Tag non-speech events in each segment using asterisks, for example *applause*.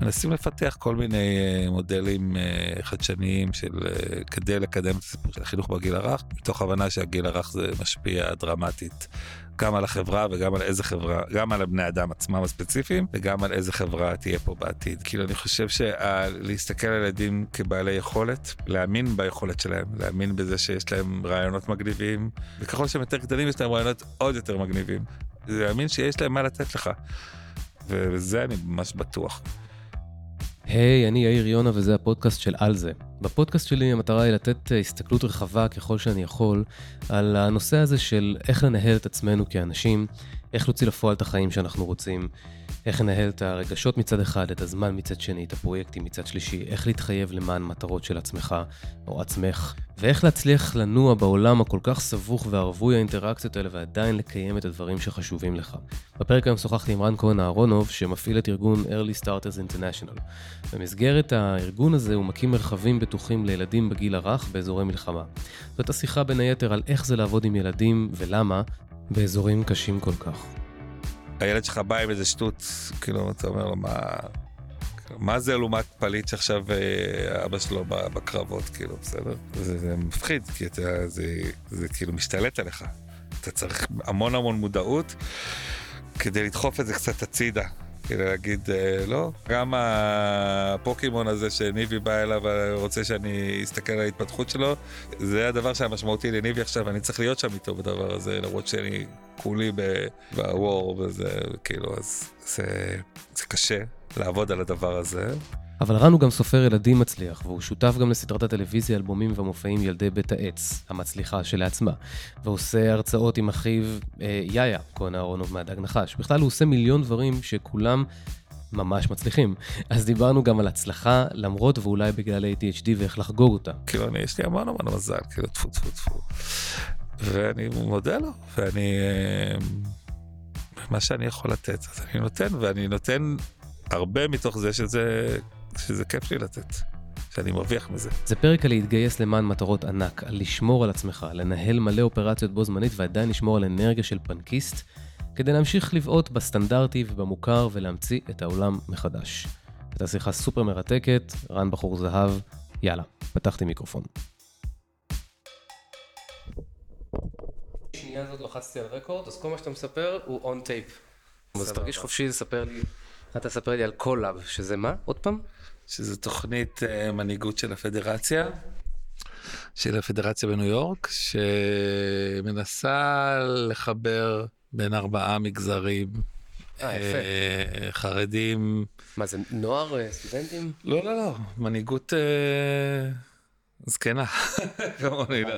מנסים לפתח כל מיני אה, מודלים אה, חדשניים של אה, כדי לקדם את הסיפור של החינוך בגיל הרך, מתוך הבנה שהגיל הרך זה משפיע דרמטית גם על החברה וגם על איזה חברה, גם על הבני אדם עצמם הספציפיים וגם על איזה חברה תהיה פה בעתיד. כאילו אני חושב שלהסתכל על ילדים כבעלי יכולת, להאמין ביכולת שלהם, להאמין בזה שיש להם רעיונות מגניבים, וככל שהם יותר גדולים יש להם רעיונות עוד יותר מגניבים. להאמין שיש להם מה לתת לך. וזה אני ממש בטוח. היי, hey, אני יאיר יונה וזה הפודקאסט של על זה. בפודקאסט שלי המטרה היא לתת אה, הסתכלות רחבה ככל שאני יכול על הנושא הזה של איך לנהל את עצמנו כאנשים, איך להוציא לפועל את החיים שאנחנו רוצים, איך לנהל את הרגשות מצד אחד, את הזמן מצד שני, את הפרויקטים מצד שלישי, איך להתחייב למען מטרות של עצמך או עצמך, ואיך להצליח לנוע בעולם הכל כך סבוך וערבוי האינטראקציות האלה ועדיין לקיים את הדברים שחשובים לך. בפרק היום שוחחתי עם רן כהן אהרונוב, שמפעיל את ארגון Early Starters International. במסגרת הארגון הזה הוא מקים מרחבים בטוחים לילדים בגיל הרך באזורי מלחמה. זאת השיחה בין היתר על איך זה לעבוד עם ילדים ולמה באזורים קשים כל כך. הילד שלך בא עם איזה שטות, כאילו, אתה אומר לו, מה... מה זה לעומת פליט שעכשיו אה, אבא שלו בקרבות, כאילו, בסדר? זה, זה מפחיד, כי אתה, זה, זה כאילו משתלט עליך. אתה צריך המון המון מודעות כדי לדחוף את זה קצת הצידה. כדי להגיד, אה, לא, גם הפוקימון הזה שניבי בא אליו ורוצה שאני אסתכל על ההתפתחות שלו, זה הדבר שהיה משמעותי לניבי עכשיו, אני צריך להיות שם איתו בדבר הזה, למרות שאני כולי בוור וזה, כאילו, אז זה, זה קשה לעבוד על הדבר הזה. אבל רן הוא גם סופר ילדים מצליח, והוא שותף גם לסדרת הטלוויזיה, אלבומים ומופעים ילדי בית העץ, המצליחה שלעצמה. ועושה הרצאות עם אחיו אה, יאיה, כהן אהרונוב מהדג נחש. בכלל הוא עושה מיליון דברים שכולם ממש מצליחים. אז דיברנו גם על הצלחה, למרות ואולי בגלל ADHD ואיך לחגוג אותה. כאילו, אני, יש לי המון המון מזל, כאילו, טפו טפו טפו. ואני מודה לו, ואני... אה, מה שאני יכול לתת, אז אני נותן, ואני נותן הרבה מתוך זה שזה שזה כיף לי לתת, שאני מרוויח מזה. זה פרק על להתגייס למען מטרות ענק, על לשמור על עצמך, לנהל מלא אופרציות בו זמנית ועדיין לשמור על אנרגיה של פאנקיסט, כדי להמשיך לבעוט בסטנדרטי ובמוכר ולהמציא את העולם מחדש. הייתה שיחה סופר מרתקת, רן בחור זהב, יאללה, פתחתי מיקרופון. שנייה הזאת לחצתי על record, אז כל מה שאתה מספר הוא on tape. אז תרגיש חופשי לספר לי, אתה תספר לי על קולאב, שזה מה? עוד פעם? שזו תוכנית uh, מנהיגות של הפדרציה, של הפדרציה בניו יורק, שמנסה לחבר בין ארבעה מגזרים. אה, יפה. Uh, חרדים. מה זה, נוער, uh, סטודנטים? לא, לא, לא, מנהיגות זקנה, *laughs* כמוני, לא.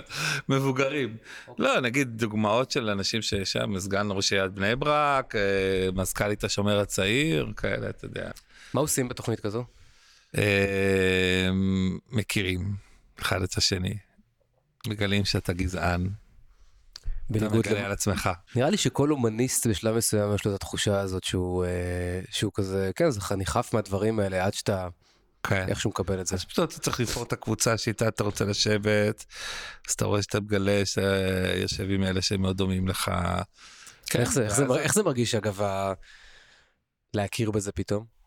מבוגרים. אוקיי. לא, נגיד דוגמאות של אנשים ששם, סגן ראש עיריית בני ברק, מזכ"לית השומר הצעיר, כאלה, אתה יודע. מה עושים בתוכנית כזו? אמ, מכירים אחד את השני, מגלים שאתה גזען. אתה מגלה על עצמך. נראה לי שכל הומניסט בשלב מסוים יש לו את התחושה הזאת שהוא, אה, שהוא כזה, כן, זה חניכף מהדברים האלה עד שאתה כן. איכשהו מקבל את זה. אז פשוט אתה צריך לבחור את הקבוצה שאיתה אתה רוצה לשבת, אז אתה רואה שאתה מגלה שאתה יושב עם אלה שהם מאוד דומים לך. כן, איך, זה, איך, זה, איך זה מרגיש אגב להכיר בזה פתאום?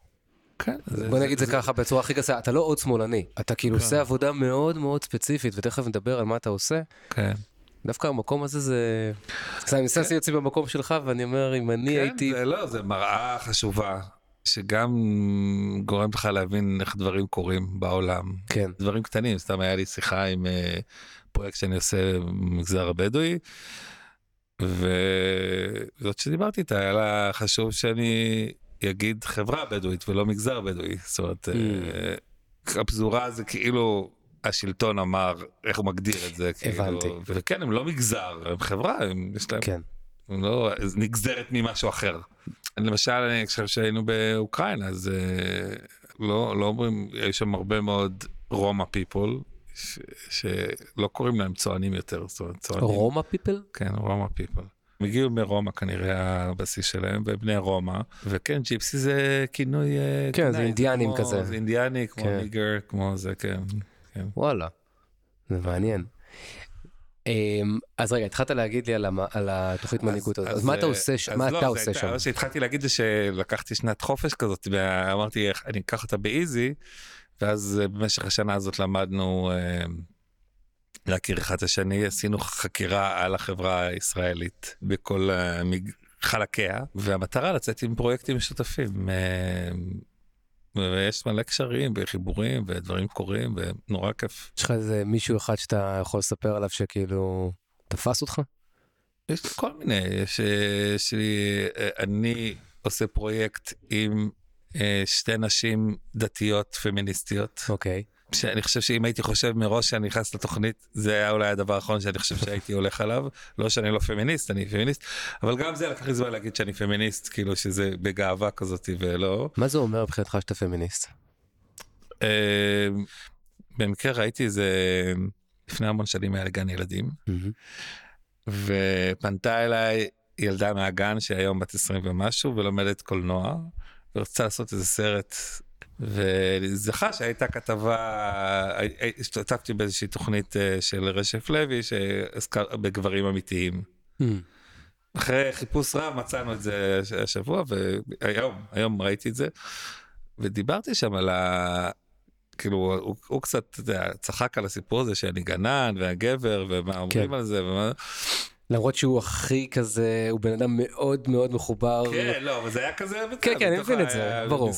כן. בוא נגיד זה ככה בצורה הכי גסה, אתה לא עוד שמאלני, אתה כאילו כן. עושה עבודה מאוד מאוד ספציפית, ותכף נדבר על מה אתה עושה. כן. דווקא המקום הזה זה... אני מנסה לשים יוצאים במקום שלך, ואני אומר, אם אני הייתי... כן, זה לא, זה מראה חשובה. שגם גורם לך להבין איך דברים קורים בעולם. כן. דברים קטנים, סתם היה לי שיחה עם uh, פרויקט שאני עושה במגזר הבדואי, וזאת שדיברתי איתה, היה לה חשוב שאני יגיד חברה בדואית ולא מגזר בדואי. זאת אומרת, mm. הפזורה זה כאילו השלטון אמר איך הוא מגדיר את זה. כאילו, הבנתי. וכן, הם לא מגזר, הם חברה, הם, יש להם... כן. הם לא נגזרת ממשהו אחר. למשל, אני חושב שהיינו באוקראינה, אז אה, לא, לא אומרים, יש שם הרבה מאוד Roma people, שלא קוראים להם צוענים יותר. Roma people? כן, Roma people. הם הגיעו מרומא כנראה הבסיס שלהם, ובני רומא, וכן, Gypsy זה כינוי... אה, כן, זה אינדיאנים כמו, כזה. זה אינדיאני, כמו כן. nigger, כמו זה, כן, כן. וואלה, זה מעניין. אמ, אז רגע, התחלת להגיד לי על, המ... על התוכנית מנהיגות הזאת, אז, מה אתה עושה, ש... מה לא, אתה עושה שם? מה שהתחלתי להגיד זה שלקחתי שנת חופש כזאת, ואמרתי, אני אקח אותה ב easy, ואז במשך השנה הזאת למדנו אה, להכיר אחד את השני, עשינו חקירה על החברה הישראלית בכל המג... חלקיה, והמטרה לצאת עם פרויקטים משותפים. אה, ויש מלא קשרים וחיבורים ודברים קורים ונורא כיף. יש לך איזה מישהו אחד שאתה יכול לספר עליו שכאילו תפס אותך? יש כל מיני, יש, יש לי, אני עושה פרויקט עם אה, שתי נשים דתיות פמיניסטיות. אוקיי. Okay. שאני חושב שאם הייתי חושב מראש שאני נכנס לתוכנית זה היה אולי הדבר האחרון שאני חושב שהייתי הולך עליו. לא שאני לא פמיניסט אני פמיניסט אבל גם זה לקח לי זמן להגיד שאני פמיניסט כאילו שזה בגאווה כזאת ולא. מה זה אומר מבחינתך שאתה פמיניסט. אה, במקרה ראיתי זה לפני המון שנים היה לגן ילדים ופנתה אליי ילדה מהגן שהיום בת 20 ומשהו ולומדת קולנוע ורצתה לעשות איזה סרט וזכה שהייתה כתבה, השתתפתי באיזושהי תוכנית אה, של רשף לוי שעסקה בגברים אמיתיים. Mm. אחרי חיפוש רב מצאנו את זה השבוע והיום, היום ראיתי את זה. ודיברתי שם על ה... כאילו הוא, הוא קצת יודע, צחק על הסיפור הזה שאני גנן והגבר ומה אומרים כן. על זה ומה. למרות שהוא הכי כזה הוא בן אדם מאוד מאוד מחובר. כן לא אבל זה היה כזה. כן כן אני מבין את זה ברור.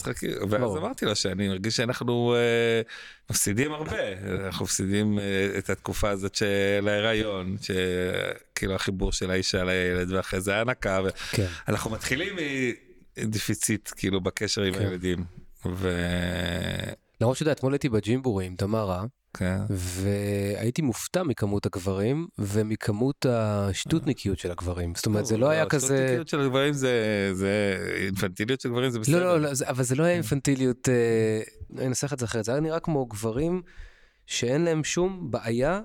ואז אמרתי לו שאני מרגיש שאנחנו אה, מפסידים הרבה אנחנו מפסידים אה, את התקופה הזאת של ההיריון שכאילו החיבור של האישה לילד ואחרי זה הנקה ואנחנו כן. מתחילים מדיפיציט כאילו בקשר עם כן. הילדים. למרות שאתה אתמול הייתי בג'ימבורי עם תמרה. כן. והייתי מופתע מכמות הגברים ומכמות השטותניקיות של הגברים זאת אומרת זה לא, לא היה כזה. שטותניקיות של הגברים זה זה אינפנטיליות של גברים זה בסדר. לא לא, לא אבל זה לא היה אינפנטיליות אה, אני אנסח את זה אחרת זה היה נראה כמו גברים שאין להם שום בעיה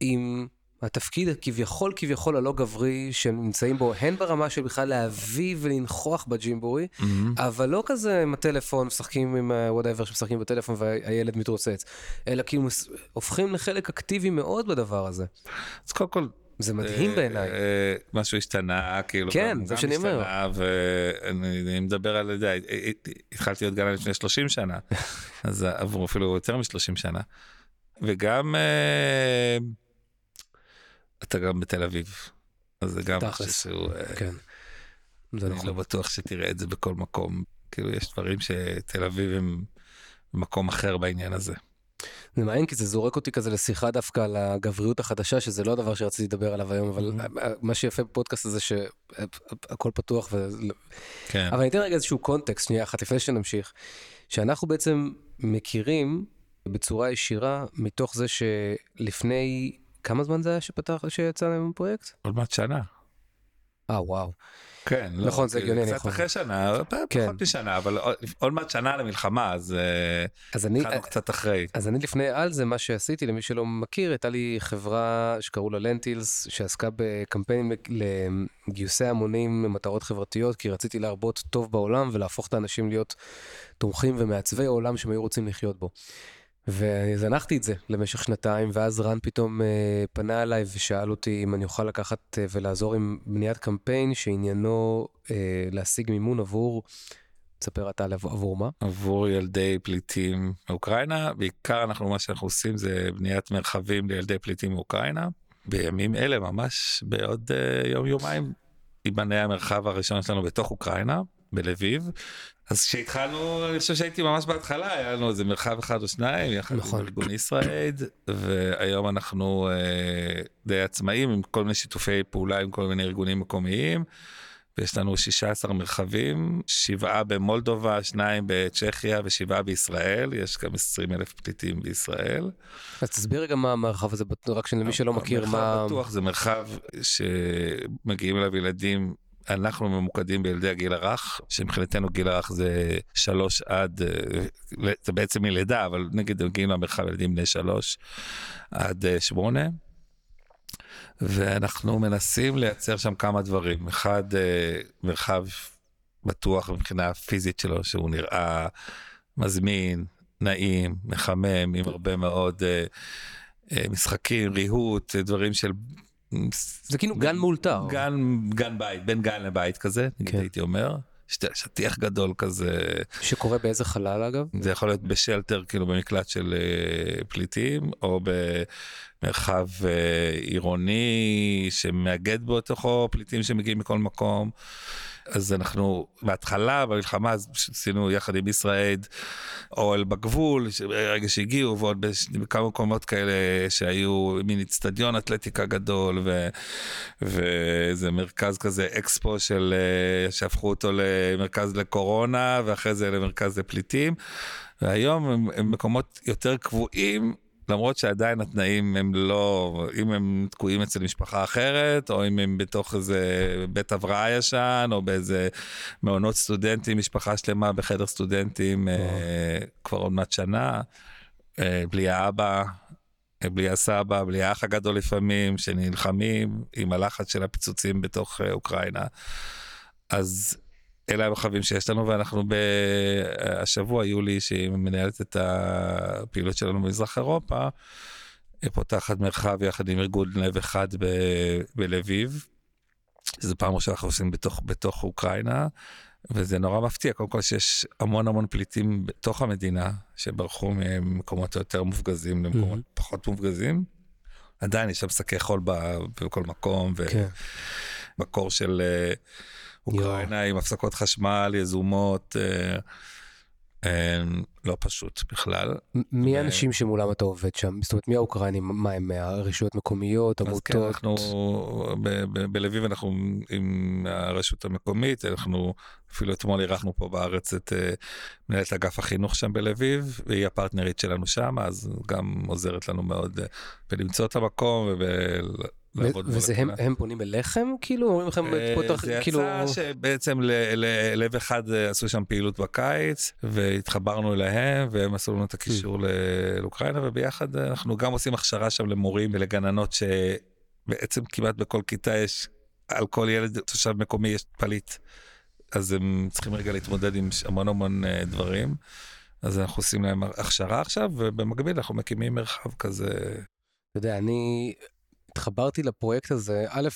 עם התפקיד הכביכול כביכול הלא גברי שהם נמצאים בו הן ברמה של בכלל להביא ולנכוח בג'ימבורי mm-hmm. אבל לא כזה עם הטלפון משחקים עם whatever שמשחקים בטלפון והילד מתרוצץ אלא כאילו הופכים לחלק אקטיבי מאוד בדבר הזה. אז קודם כל זה מדהים אה, בעיניי. אה, משהו השתנה כאילו כן זה שאני אומר. ואני מדבר על זה התחלתי להיות גן לפני 30 שנה *laughs* אז עברו אפילו יותר מ-30 שנה וגם. אתה גם בתל אביב. אז זה גם משהו שהוא... אה, כן. אני נכון. לא בטוח שתראה את זה בכל מקום. כאילו יש דברים שתל אביב הם במקום אחר בעניין הזה. זה מעניין כי זה זורק אותי כזה לשיחה דווקא על הגבריות החדשה שזה לא הדבר שרציתי לדבר עליו היום אבל mm-hmm. מה שיפה בפודקאסט הזה שהכל פתוח ו... כן. אבל אני אתן רגע איזשהו קונטקסט שנייה אחת לפני שנמשיך שאנחנו בעצם מכירים בצורה ישירה מתוך זה שלפני כמה זמן זה היה שפתח, שיצא להם פרויקט? עוד מעט שנה. אה וואו. כן, לא, נכון זה הגיוני, קצת נכון. אחרי שנה, כן. פחות משנה, אבל עוד מעט שנה למלחמה, אז, אה, אז אני, התחלנו קצת אחרי. אז אני לפני על זה, מה שעשיתי, למי שלא מכיר, הייתה לי חברה שקראו לה לנטילס, שעסקה בקמפיינים לגיוסי המונים למטרות חברתיות, כי רציתי להרבות טוב בעולם ולהפוך את האנשים להיות תומכים ומעצבי עולם שהם היו רוצים לחיות בו. וזנחתי את זה למשך שנתיים, ואז רן פתאום אה, פנה אליי ושאל אותי אם אני אוכל לקחת אה, ולעזור עם בניית קמפיין שעניינו אה, להשיג מימון עבור, תספר אתה עבור מה? עבור ילדי פליטים מאוקראינה, בעיקר אנחנו, מה שאנחנו עושים זה בניית מרחבים לילדי פליטים מאוקראינה. בימים אלה ממש בעוד אה, יום יומיים ייבנה המרחב הראשון שלנו בתוך אוקראינה. בלביב אז כשהתחלנו אני חושב שהייתי ממש בהתחלה היה לנו איזה מרחב אחד או שניים יחד נכון. עם ארגון ישראיד והיום אנחנו אה, די עצמאים עם כל מיני שיתופי פעולה עם כל מיני ארגונים מקומיים. ויש לנו 16 מרחבים, שבעה במולדובה, שניים בצ'כיה ושבעה בישראל, יש גם 20 אלף פליטים בישראל. אז תסביר רגע מה המרחב הזה, רק למי שלא מכיר מה... מרחב בטוח זה מרחב שמגיעים אליו ילדים אנחנו ממוקדים בילדי הגיל הרך, שמבחינתנו גיל הרך זה שלוש עד, אה, זה בעצם מלידה, אבל נגיד מגיעים למרחב ילדים בני שלוש עד אה, שמונה. ואנחנו מנסים לייצר שם כמה דברים. אחד, אה, מרחב בטוח מבחינה פיזית שלו, שהוא נראה מזמין, נעים, מחמם, עם הרבה מאוד משחקים, ריהוט, דברים של... זה כאילו גן מאולתר. גן, גן בית, בין גן לבית כזה, נגיד כן. הייתי אומר. שטיח גדול כזה, שקורה באיזה חלל אגב? זה יכול להיות בשלטר, כאילו במקלט של אה, פליטים, או במרחב אה, עירוני שמאגד בתוכו פליטים שמגיעים מכל מקום. אז אנחנו בהתחלה במלחמה אז עשינו יחד עם ישראיד אוהל בגבול ברגע שהגיעו ועוד בכמה מקומות כאלה שהיו מין אצטדיון אתלטיקה גדול ואיזה מרכז כזה אקספו של אה, שהפכו אותו למרכז לקורונה ואחרי זה למרכז לפליטים. והיום הם, הם מקומות יותר קבועים למרות שעדיין התנאים הם לא, אם הם תקועים אצל משפחה אחרת, או אם הם בתוך איזה בית הבראה ישן, או באיזה מעונות סטודנטים, משפחה שלמה בחדר סטודנטים אה, כבר עוד מעט שנה, אה, בלי האבא, אה, בלי הסבא, בלי האח הגדול לפעמים, שנלחמים עם הלחץ של הפיצוצים בתוך אה, אוקראינה. אז אלה המרחבים שיש לנו, ואנחנו השבוע, יולי, שהיא מנהלת את הפעילות שלנו במזרח אירופה, פותחת מרחב יחד עם ארגון לב אחד ב- בלביב. זו פעם ראשונה שאנחנו עושים בתוך, בתוך אוקראינה, וזה נורא מפתיע, קודם כל שיש המון המון פליטים בתוך המדינה, שברחו ממקומות יותר מופגזים למקומות Mhm. פחות מופגזים. עדיין יש שם שקי חול בכל מקום, ו... כן. של אה, אוקראינה עם הפסקות חשמל יזומות, אה, אה, לא פשוט בכלל. מי האנשים שמולם אתה עובד שם? זאת אומרת, מי האוקראינים? מה הם? הרשויות מקומיות, אז כן, עמותות? אנחנו בלביב אנחנו עם הרשות המקומית, אנחנו אפילו אתמול אירחנו פה בארץ את אה, מנהלת אגף החינוך שם בלביב, והיא הפרטנרית שלנו שם, אז גם עוזרת לנו מאוד אה, בלמצוא את המקום וזה הם, הם פונים אליכם? כאילו, אומרים לכם, אה, פותח, זה כאילו... יצא שבעצם ל- ל- לב אחד אה, עשו שם פעילות בקיץ והתחברנו אליהם והם עשו לנו את הקישור ל- לאוקראינה וביחד אה, אנחנו גם עושים הכשרה שם למורים ולגננות שבעצם כמעט בכל כיתה יש על כל ילד תושב מקומי יש פליט. אז הם צריכים רגע להתמודד עם המון המון דברים. אז אנחנו עושים להם הכשרה עכשיו ובמקביל אנחנו מקימים מרחב כזה. אתה יודע, אני התחברתי לפרויקט הזה, א',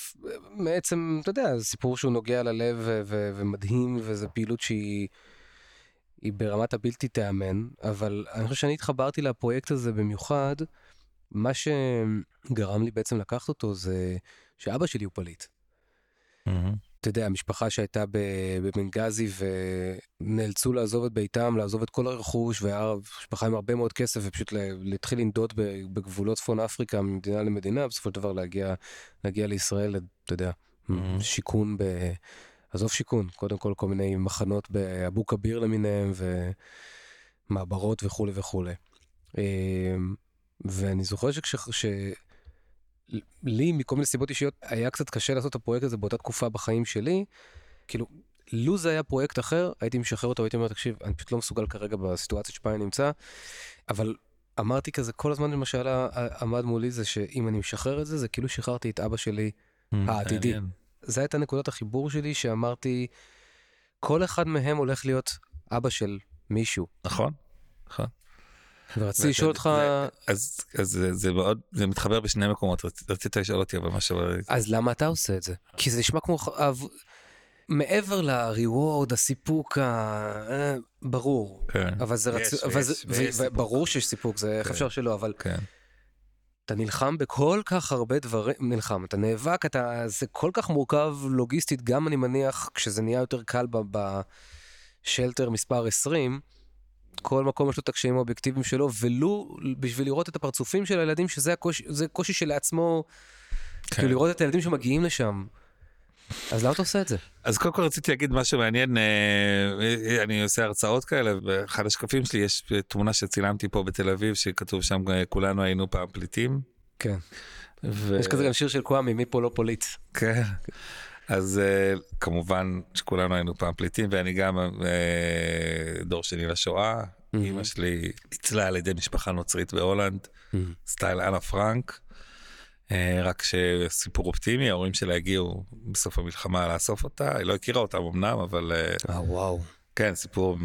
מעצם, אתה יודע, זה סיפור שהוא נוגע ללב ומדהים, וזו פעילות שהיא היא ברמת הבלתי תיאמן, אבל אני חושב שאני התחברתי לפרויקט הזה במיוחד, מה שגרם לי בעצם לקחת אותו זה שאבא שלי הוא פליט. אתה יודע, משפחה שהייתה בבנגזי ונאלצו לעזוב את ביתם, לעזוב את כל הרכוש, והיה משפחה עם הרבה מאוד כסף, ופשוט לה- להתחיל לנדוד בגבולות צפון אפריקה ממדינה למדינה, בסופו של דבר להגיע, להגיע לישראל, אתה יודע, Mhm. שיכון ב... עזוב שיכון, קודם כל כל מיני מחנות באבו כביר למיניהם, ומעברות וכולי וכולי. אמ, ואני זוכר שכש... ש... לי מכל מיני סיבות אישיות היה קצת קשה לעשות את הפרויקט הזה באותה תקופה בחיים שלי. כאילו, לו זה היה פרויקט אחר, הייתי משחרר אותו והייתי אומר, תקשיב, אני פשוט לא מסוגל כרגע בסיטואציה שבה אני נמצא, אבל אמרתי כזה כל הזמן למשל עמד מולי זה שאם אני משחרר את זה, זה כאילו שחררתי את אבא שלי. העתידי. מעניין. זה הייתה נקודת החיבור שלי שאמרתי, כל אחד מהם הולך להיות אבא של מישהו. נכון. נכון. ורציתי לשאול אותך, אז, אז זה, זה מאוד, זה מתחבר בשני מקומות, רצ, רצית לשאול אותי אבל משהו, אז למה אתה עושה את זה? כי זה נשמע כמו... מעבר ל-reward, הסיפוק, ה... אה, ברור. כן, אבל זה יש, רצו... אבל זה- ויש, ו-. ברור שיש סיפוק, זה איך כן. אפשר שלא, אבל כן, אתה נלחם בכל כך הרבה דברים, נלחם, אתה נאבק, אתה... זה כל כך מורכב לוגיסטית, גם אני מניח, כשזה נהיה יותר קל ב- בשלטר מספר 20, כל מקום יש לו את הקשיים האובייקטיביים שלו, ולו בשביל לראות את הפרצופים של הילדים, שזה הקושי, זה קושי שלעצמו, כן. כאילו לראות את הילדים שמגיעים לשם. אז למה אתה עושה את זה? אז קודם כל רציתי להגיד משהו מעניין, אה, אני עושה הרצאות כאלה, באחד השקפים שלי יש תמונה שצילמתי פה בתל אביב, שכתוב שם אה, כולנו היינו פעם פליטים. כן. ו... יש כזה גם שיר של קוואמי, מי פה לא פוליט. כן. אז uh, כמובן שכולנו היינו פעם פליטים ואני גם uh, דור שני לשואה. Mhm. אמא שלי ניצלה על ידי משפחה נוצרית בהולנד, סטייל אנה פרנק. Uh, רק שסיפור אופטימי, ההורים שלה הגיעו בסוף המלחמה לאסוף אותה, היא לא הכירה אותם אמנם, אבל אה, וואו. כן, סיפור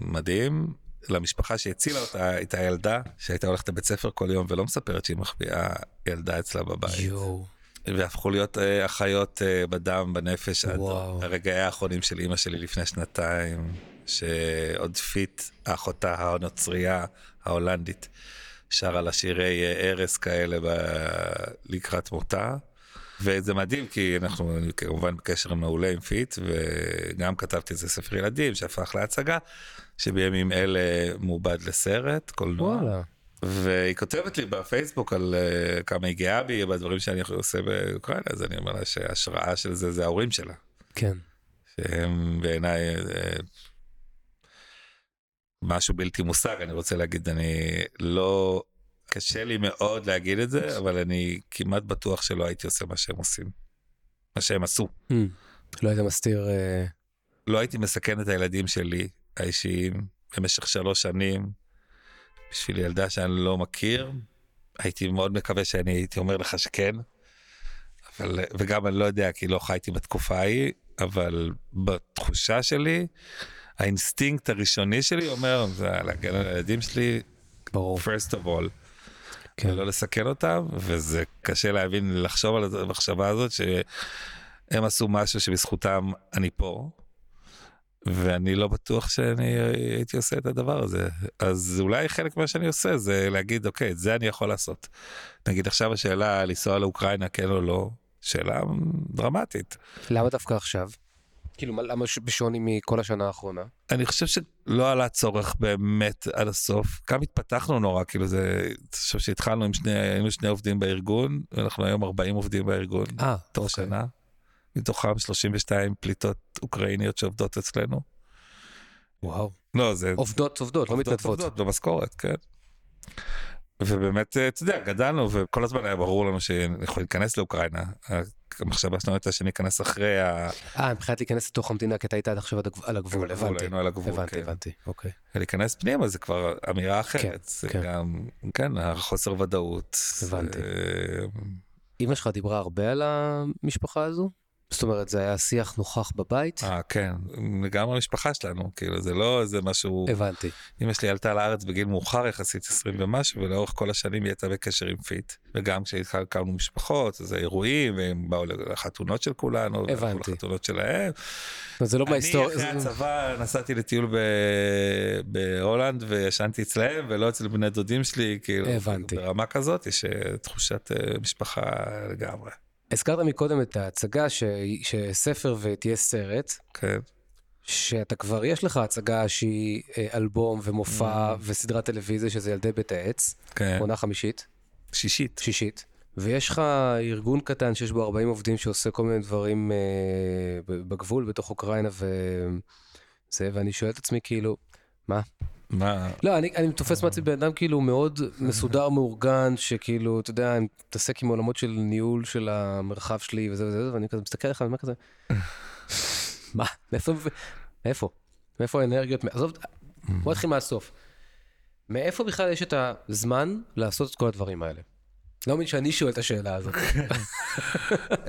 מדהים. למשפחה שהצילה אותה, את הילדה שהייתה הולכת לבית ספר כל יום ולא מספרת שהיא מחביאה ילדה אצלה בבית. יואו. והפכו להיות אה, אחיות אה, בדם, בנפש, עד וואו. הרגעי האחרונים של אימא שלי לפני שנתיים, שעוד פיט, אחותה הנוצרייה ההולנדית, שרה לה שירי אה, ערש כאלה ב... לקראת מותה. וזה מדהים כי אנחנו כמובן בקשר מעולה עם פיט וגם כתבתי איזה ספר ילדים שהפך להצגה שבימים אלה מעובד לסרט קולנוע וואלה. והיא כותבת לי בפייסבוק על uh, כמה היא גאה בי בדברים שאני עושה באוקראינה אז אני אומר לה שההשראה של זה זה ההורים שלה כן. שהם בעיניי uh, משהו בלתי מושג אני רוצה להגיד אני לא קשה לי מאוד להגיד את זה אבל אני כמעט בטוח שלא הייתי עושה מה שהם עושים. מה שהם עשו. Mm. לא היית מסתיר... אה, לא הייתי מסכן את הילדים שלי האישיים במשך שלוש שנים בשביל ילדה שאני לא מכיר. הייתי מאוד מקווה שאני הייתי אומר לך שכן. אבל וגם אני לא יודע כי לא חייתי בתקופה ההיא אבל בתחושה שלי האינסטינקט הראשוני שלי אומר זה להגן על הילדים שלי ברור. first of all. כן. ולא לסכן אותם וזה קשה להבין לחשוב על המחשבה הזאת שהם עשו משהו שבזכותם אני פה. ואני לא בטוח שאני הייתי עושה את הדבר הזה אז אולי חלק מה שאני עושה זה להגיד אוקיי את זה אני יכול לעשות. נגיד עכשיו השאלה לנסוע לאוקראינה כן או לא שאלה דרמטית. למה דווקא עכשיו? כאילו, מה- למה בשוני מכל השנה האחרונה? אני חושב שלא עלה צורך באמת עד הסוף גם התפתחנו נורא כאילו זה חושב שהתחלנו עם שני היינו שני עובדים בארגון אנחנו היום 40 עובדים בארגון אה, תוך שנה. מתוכם 32 פליטות אוקראיניות שעובדות אצלנו. וואו. לא זה עובדות עובדות, לא עובדות מתנדבות. עובדות במשכורת כן. ובאמת אה, אתה יודע גדלנו וכל הזמן היה ברור לנו שאנחנו ניכנס לאוקראינה. המחשבה שלנו הייתה שניכנס אחרי ה... אה, מבחינת להיכנס לתוך המדינה, כי אתה היית עד עכשיו על הגבול, הבנתי. על הגבול, הבנתי, כן. הבנתי, אוקיי. להיכנס פנימה זה כבר אמירה כן, אחרת. זה כן. גם כן החוסר ודאות. הבנתי. אה, אמא שלך דיברה הרבה על המשפחה הזו? זאת אומרת, זה היה שיח נוכח בבית? אה כן לגמרי המשפחה שלנו כאילו זה לא איזה משהו הבנתי. אמא שלי עלתה לארץ בגיל מאוחר יחסית 20 ומשהו ולאורך כל השנים היא הייתה בקשר עם פיט וגם כשהקמנו משפחות אז האירועים והם באו לחתונות של כולנו הבנתי. לחתונות שלהם. זה לא אני מההיסטוריה. אחרי הצבא נסעתי לטיול ב- בהולנד וישנתי אצלהם ולא אצל בני דודים שלי כאילו הבנתי. ברמה כזאת יש אה, תחושת אה, משפחה לגמרי. הזכרת מקודם את ההצגה ש- שספר ותהיה סרט, כן. שאתה כבר יש לך הצגה שהיא אה, אלבום ומופע וסדרת טלוויזיה שזה ילדי בית העץ. כן. עונה חמישית, שישית. שישית, ויש לך ארגון קטן שיש בו 40 עובדים שעושה כל מיני דברים אה, בגבול בתוך אוקראינה וזה, ואני שואל את עצמי כאילו, מה? מה? לא, אני, אני תופס מעצמי בן אדם כאילו מאוד מסודר, מאורגן, שכאילו, אתה יודע, אני מתעסק עם עולמות של ניהול של המרחב שלי וזה וזה, ואני כזה מסתכל עליך, אני אומר כזה, *laughs* מה? מאיפה, מאיפה? מאיפה האנרגיות? עזוב, בוא נתחיל מהסוף. מאיפה בכלל יש את הזמן לעשות את כל הדברים האלה? לא מבין שאני שואל את השאלה הזאת. *laughs*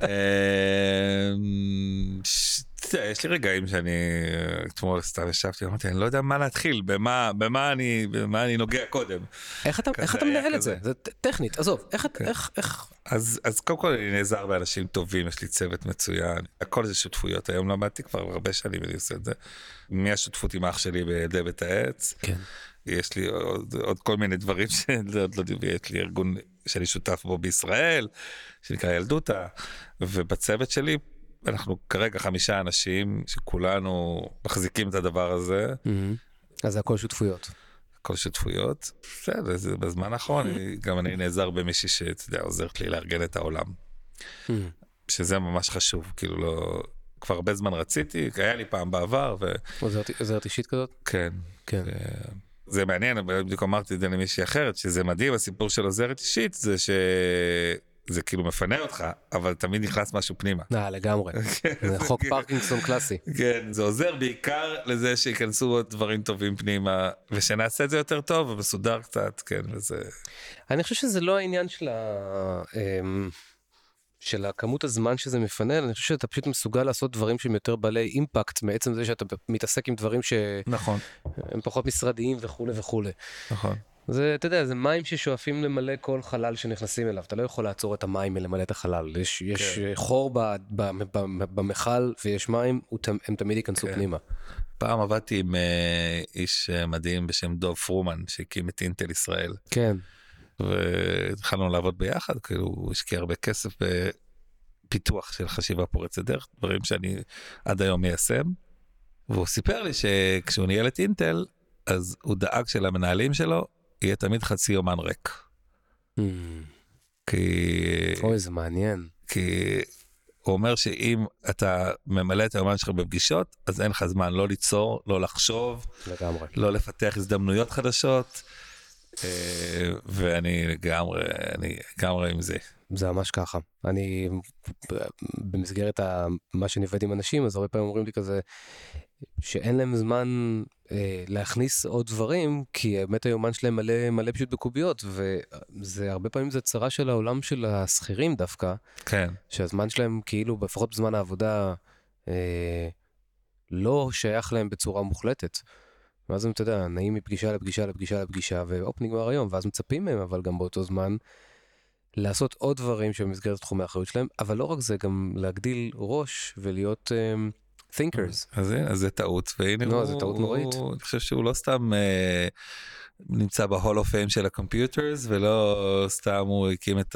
*laughs* יש לי רגעים שאני אתמול סתם ישבתי אמרתי אני לא יודע מה להתחיל במה במה אני במה אני נוגע קודם איך אתה, איך אתה מנהל את. זה? זה טכנית, עזוב, איך, אתה- איך, איך, אז אז קודם כל אני נעזר באנשים טובים יש לי צוות מצוין הכל זה שותפויות היום למדתי כבר הרבה שנים אני עושה את זה. מהשותפות עם אח שלי בילדי בית העץ כן, יש לי עוד, עוד כל מיני דברים שעוד *laughs* לא דיברתי, יש לי ארגון שאני שותף בו בישראל, שנקרא ילדותה, ובצוות שלי אנחנו כרגע חמישה אנשים שכולנו מחזיקים את הדבר הזה, אז זה הכל שותפויות. כל שותפויות. בסדר, זה בזמן האחרון גם אני נעזר במישהי שאתה יודע, עוזרת לי לארגן את העולם, שזה ממש חשוב, כאילו לא... כבר הרבה זמן רציתי, היה לי פעם בעבר, עוזרת עוזרת אישית כזאת? וכן, כן. זה מעניין, בדיוק אמרתי את זה למישהי אחרת, שזה מדהים, הסיפור של עוזרת אישית, זה שזה כאילו מפנה אותך, אבל תמיד נכנס משהו פנימה. אה, לגמרי. *laughs* זה חוק פרקינסון קלאסי. כן, זה עוזר בעיקר לזה שייכנסו עוד דברים טובים פנימה, ושנעשה את זה יותר טוב ומסודר קצת, כן, וזה... אני חושב שזה לא העניין של ה... אמ, של הכמות הזמן שזה מפנה, אני חושב שאתה פשוט מסוגל לעשות דברים שהם יותר בעלי אימפקט מעצם זה שאתה מתעסק עם דברים שהם נכון, פחות משרדיים וכולי וכולי. נכון. זה, אתה יודע, זה מים ששואפים למלא כל חלל שנכנסים אליו, אתה לא יכול לעצור את המים מלמלא את החלל. יש, יש כן. חור ב, ב, ב, במכל ויש מים, הם תמיד ייכנסו כן. פנימה. פעם עבדתי עם אה, איש אה, מדהים בשם דוב פרומן שהקים את אינטל ישראל כן. והתחלנו לעבוד ביחד כאילו הוא השקיע הרבה כסף בפיתוח של חשיבה פורצת דרך דברים שאני עד היום מיישם. והוא סיפר לי שכשהוא ניהל את אינטל אז הוא דאג שלמנהלים שלו יהיה תמיד חצי יומן ריק. כי אוי, זה מעניין. כי הוא אומר שאם אתה ממלא את היומן שלך בפגישות אז אין לך זמן לא ליצור לא לחשוב לגמרי. לא לפתח הזדמנויות חדשות. אה, ואני לגמרי אני לגמרי עם זה. זה ממש ככה. אני, במסגרת ה, מה שאני עובד עם אנשים, אז הרבה פעמים אומרים לי כזה, שאין להם זמן להכניס עוד דברים, כי באמת היומן שלהם מלא, מלא פשוט בקוביות, וזה הרבה פעמים זה צרה של העולם של השכירים דווקא, כן שהזמן שלהם כאילו, לפחות בזמן העבודה, אה, לא שייך להם בצורה מוחלטת. ואז הם, אתה יודע, נעים מפגישה לפגישה לפגישה לפגישה, והופ, נגמר היום, ואז מצפים מהם, אבל גם באותו זמן, לעשות עוד דברים שבמסגרת תחומי האחריות שלהם, אבל לא רק זה, גם להגדיל ראש ולהיות um, thinkers. אז אז זה טעות והנה לא, הוא, זה טעות נוראית. הוא, אני חושב שהוא לא סתם אה, נמצא ב hall of fame של ה computers ולא סתם הוא הקים את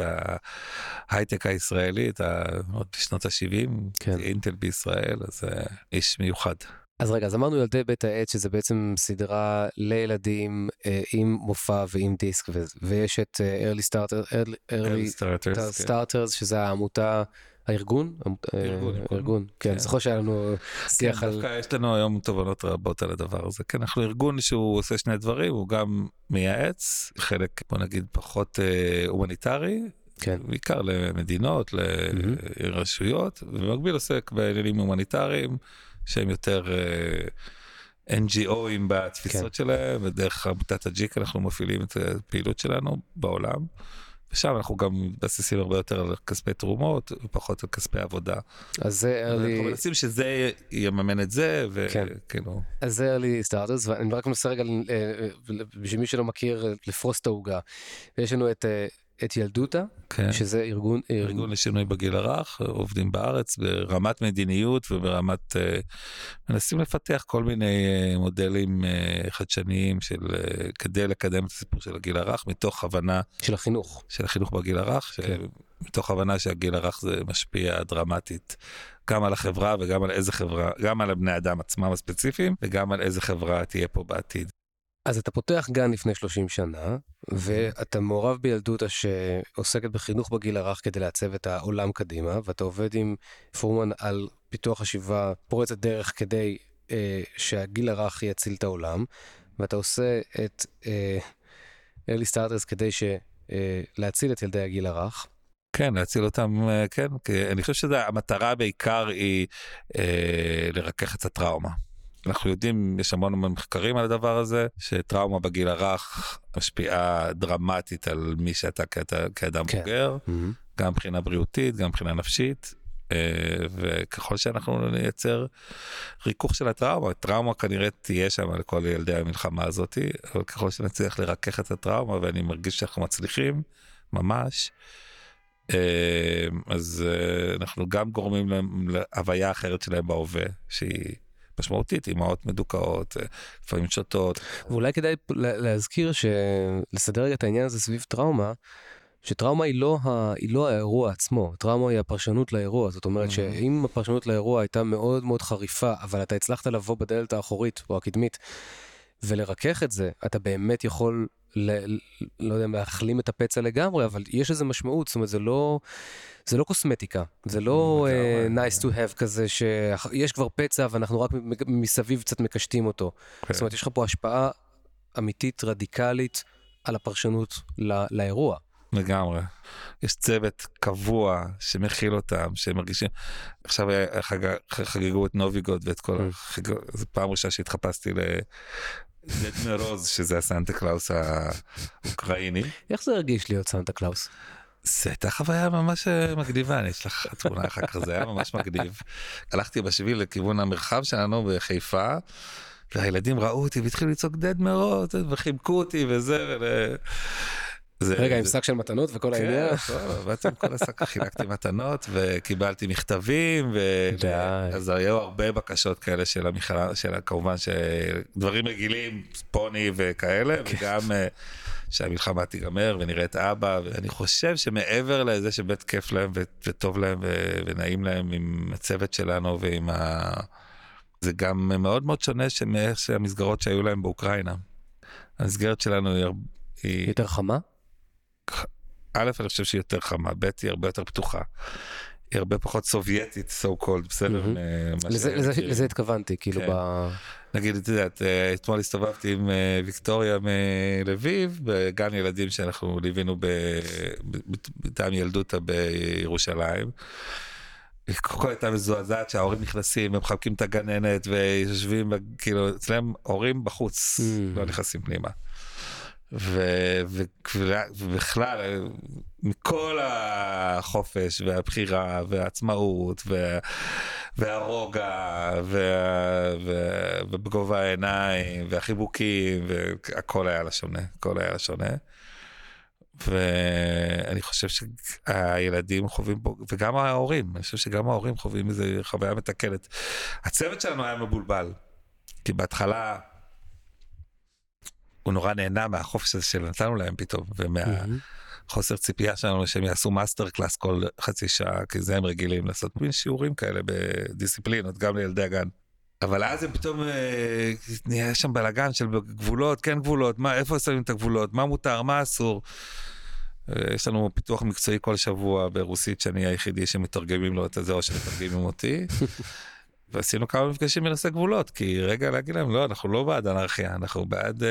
ההייטק הישראלי את ה... עוד בשנות ה-70 כן. אינטל בישראל אז אה, איש מיוחד. אז רגע, אז אמרנו ילדי בית העץ, שזה בעצם סדרה לילדים אה, עם מופע ועם דיסק, ו- ויש את אה, early starter, early, early סטארטרס, כן. starters, שזה העמותה, הארגון? אה, ארגון. ארגון, כן, כן. זוכר שהיה לנו שיח כן, על... דווקא יש לנו היום תובנות רבות על הדבר הזה. כן, אנחנו ארגון שהוא עושה שני דברים, הוא גם מייעץ, חלק בוא נגיד פחות אה, הומניטרי, כן. בעיקר למדינות, לרשויות, ובמקביל עוסק בעניינים הומניטריים שהם יותר אה, NGOים בתפיסות שלהם, ודרך עמותת הג'יק אנחנו מפעילים את הפעילות שלנו בעולם. ושם אנחנו גם מתבססים הרבה יותר על כספי תרומות ופחות על כספי עבודה. אז זה אנחנו early... מנסים שזה יממן את זה כן. וכאילו אז זה early starters, ואני רק מנסה רגע, אה, אה, בשביל מי שלא מכיר, לפרוס את העוגה. ויש לנו את, אה, את ילדותה, כן. שזה ארגון, ארגון לשינוי בגיל הרך עובדים בארץ ברמת מדיניות וברמת אה, מנסים לפתח כל מיני אה, מודלים אה, חדשניים של אה, כדי לקדם את הסיפור של הגיל הרך מתוך הבנה של החינוך. של החינוך בגיל הרך כן. מתוך הבנה שהגיל הרך זה משפיע דרמטית גם על החברה וגם על איזה חברה גם על הבני אדם עצמם הספציפיים וגם על איזה חברה תהיה פה בעתיד. אז אתה פותח גן לפני 30 שנה, ואתה מעורב בילדותה שעוסקת בחינוך בגיל הרך כדי לעצב את העולם קדימה, ואתה עובד עם פורמן על פיתוח חשיבה פורצת דרך כדי אה, שהגיל הרך יציל את העולם, ואתה עושה את אה, early starters כדי ש, אה, להציל את ילדי הגיל הרך. כן להציל אותם אה, כן כי אני חושב שהמטרה בעיקר היא אה, לרכך את הטראומה. אנחנו יודעים יש המון מחקרים על הדבר הזה שטראומה בגיל הרך משפיעה דרמטית על מי שאתה כאתה, כאדם כן. בוגר גם מבחינה בריאותית גם מבחינה נפשית. אה, וככל שאנחנו נייצר ריכוך של הטראומה, טראומה כנראה תהיה שם לכל ילדי המלחמה הזאתי, אבל ככל שנצליח לרכך את הטראומה ואני מרגיש שאנחנו מצליחים ממש, אה, אז אה, אנחנו גם גורמים להם להוויה אחרת שלהם בהווה, שהיא משמעותית, אימהות מדוכאות, אה, לפעמים שותות. ואולי כדאי לה- להזכיר שלסדר רגע את העניין הזה סביב טראומה, שטראומה היא לא, ה... היא לא האירוע עצמו, טראומה היא הפרשנות לאירוע, זאת אומרת Mhm. שאם הפרשנות לאירוע הייתה מאוד מאוד חריפה, אבל אתה הצלחת לבוא בדלת האחורית או הקדמית ולרכך את זה, אתה באמת יכול, ל... לא יודע להחלים את הפצע לגמרי, אבל יש לזה משמעות, זאת אומרת זה לא, זה לא קוסמטיקה, זה לא uh, nice to have כזה שיש כבר פצע ואנחנו רק מסביב קצת מקשטים אותו. כן. זאת אומרת, יש לך פה השפעה אמיתית, רדיקלית, על הפרשנות לא, לאירוע. לגמרי. יש צוות קבוע שמכיל אותם, שהם מרגישים... עכשיו היה- חג- חגגו את נובי גוד ואת כל Mm. החג... זו פעם ראשונה שהתחפשתי ל... דד מורוז, שזה הסנטה קלאוס האוקראיני. איך זה הרגיש להיות סנטה קלאוס? זה הייתה חוויה ממש אה, מגניבה, אני אשלח לך תמונה אחר כך, זה היה ממש מגניב. הלכתי בשביל לכיוון המרחב שלנו בחיפה, והילדים ראו אותי והתחילו לצעוק דד מרות, וחיבקו אותי וזה. ו... זה, רגע, עם שק של מתנות וכל כן, העניין? *laughs* כן, עם כל השק, חילקתי מתנות וקיבלתי מכתבים, ו... אז היו הרבה בקשות כאלה של המכללה, של כמובן שדברים רגילים, פוני וכאלה, כן. וגם אה, שהמלחמה תיגמר ונראה את אבא, ואני חושב שמעבר לזה שבאמת כיף להם וטוב להם ונעים להם עם הצוות שלנו ועם ה... זה גם מאוד מאוד שונה מאיך שהמסגרות שהיו להם באוקראינה. המסגרת שלנו היא... היא יותר חמה? א', אני חושב שהיא יותר חמה, ב', היא הרבה יותר פתוחה. היא הרבה פחות סובייטית, so called, בסדר? לזה התכוונתי, כאילו כן. ב... נגיד, את יודעת, אה, אתמול הסתובבתי עם אה, ויקטוריה מלביב, בגן ילדים שאנחנו ליווינו מטעם ילדותה בירושלים. כל הייתה מזועזעת שההורים נכנסים ומחבקים את הגננת ויושבים כאילו אצלם הורים בחוץ לא נכנסים פנימה. ובכלל מכל החופש והבחירה והעצמאות והרוגע ובגובה העיניים והחיבוקים והכל היה לשונה, הכל היה לשונה. ואני חושב שהילדים חווים פה, וגם ההורים, אני חושב שגם ההורים חווים איזה חוויה מתקנת. הצוות שלנו היה מבולבל, כי בהתחלה הוא נורא נהנה מהחופש הזה שנתנו להם פתאום, ומהחוסר ציפייה שלנו שהם יעשו master class כל חצי שעה, כי זה הם רגילים לעשות מין שיעורים כאלה בדיסציפלינות, גם לילדי הגן. אבל אז הם פתאום אה, נהיה שם בלאגן של גבולות, כן גבולות, מה, איפה שמים את הגבולות, מה מותר, מה אסור. אה, יש לנו פיתוח מקצועי כל שבוע ברוסית שאני היחידי שמתרגמים לו את זה או שמתרגמים אותי. *laughs* ועשינו כמה מפגשים בנושא גבולות, כי רגע להגיד להם, לא, אנחנו לא בעד אנרכיה, אנחנו בעד uh,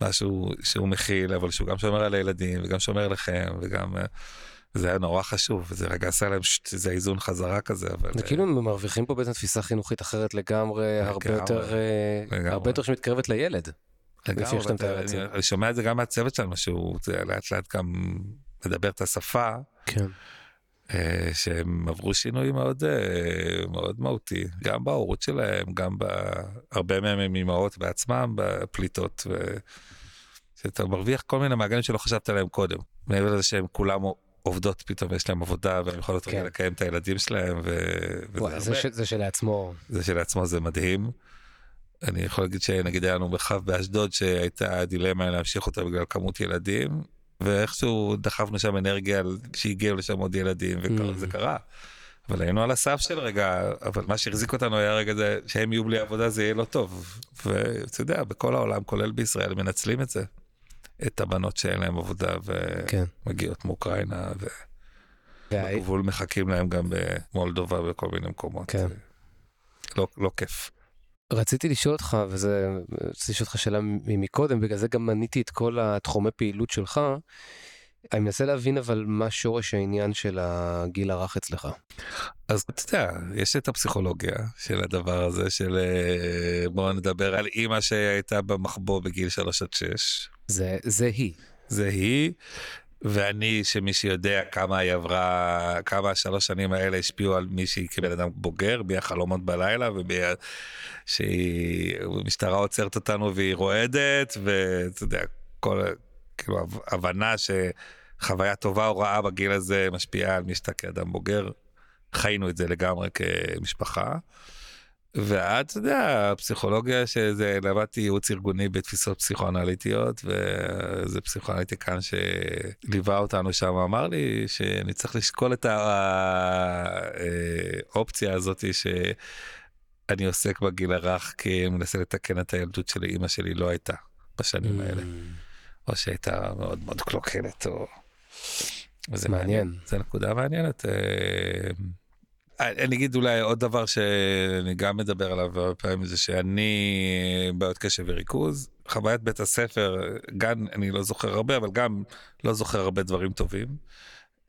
משהו שהוא מכיל, אבל שהוא גם שומר על הילדים, וגם שומר עליכם, וגם... Uh, זה היה נורא חשוב, וזה רגע עשה להם איזה איזון חזרה כזה, אבל... זה כאילו הם מרוויחים פה בעצם תפיסה חינוכית אחרת לגמרי, הרבה יותר, לגמרי. הרבה יותר שמתקרבת לילד. לגמרי, אני שומע את זה גם מהצוות שלנו, שהוא לאט לאט גם מדבר את השפה. כן. אה, שהם עברו שינוי מאוד אה, מאוד מהותי גם בהורות שלהם גם בהרבה מהם הם אימהות בעצמם בפליטות. שאתה מרוויח כל מיני מעגלים שלא חשבת עליהם קודם מעבר לזה שהם כולם עובדות פתאום יש להם עבודה והם יכולות כן. לקיים את הילדים שלהם. ו... וואי, זה, ש... זה שלעצמו זה שלעצמו זה מדהים. אני יכול להגיד שנגיד היה לנו מרחב באשדוד שהייתה דילמה להמשיך אותה בגלל כמות ילדים ואיכשהו דחפנו שם אנרגיה שהגיעו לשם עוד ילדים וזה mm. קרה. אבל היינו על הסף של רגע, אבל מה שהחזיק אותנו היה רגע זה שהם יהיו בלי עבודה זה יהיה לא טוב. ואתה יודע, בכל העולם, כולל בישראל, מנצלים את זה. את הבנות שאין להם עבודה ומגיעות כן. מאוקראינה ובגבול מחכים להם גם במולדובה ובכל מיני מקומות. כן. לא, לא כיף. רציתי לשאול אותך וזה רציתי לשאול אותך שאלה מקודם בגלל זה גם מניתי את כל התחומי פעילות שלך. אני מנסה להבין אבל מה שורש העניין של הגיל הרך אצלך. אז אתה יודע יש את הפסיכולוגיה של הדבר הזה של אה, בוא נדבר על אימא שהייתה במחבוא בגיל 3 עד 6. זה זה היא. זה היא ואני שמי שיודע כמה היא עברה כמה השלוש שנים האלה השפיעו על מי שהיא כבן אדם בוגר מהחלומות בלילה ושמשטרה עוצרת אותנו והיא רועדת ואתה יודע כל כאילו הבנה שחוויה טובה או רעה בגיל הזה משפיעה על מי שאתה כאדם בוגר חיינו את זה לגמרי כמשפחה. ועד, אתה יודע, הפסיכולוגיה שזה, למדתי ייעוץ ארגוני בתפיסות פסיכואנליטיות, ואיזה פסיכואנליטיקן שליווה אותנו שם אמר לי שאני צריך לשקול את האופציה הזאת שאני עוסק בגיל הרך כי אני מנסה לתקן את הילדות שלי, אימא שלי לא הייתה בשנים האלה, או שהייתה מאוד מאוד קלוקלת, או... זה מעניין. זה נקודה מעניינת. אני אגיד אולי עוד דבר שאני גם מדבר עליו הרבה פעמים זה שאני בעיות קשב וריכוז חוויית בית הספר גן אני לא זוכר הרבה אבל גם לא זוכר הרבה דברים טובים.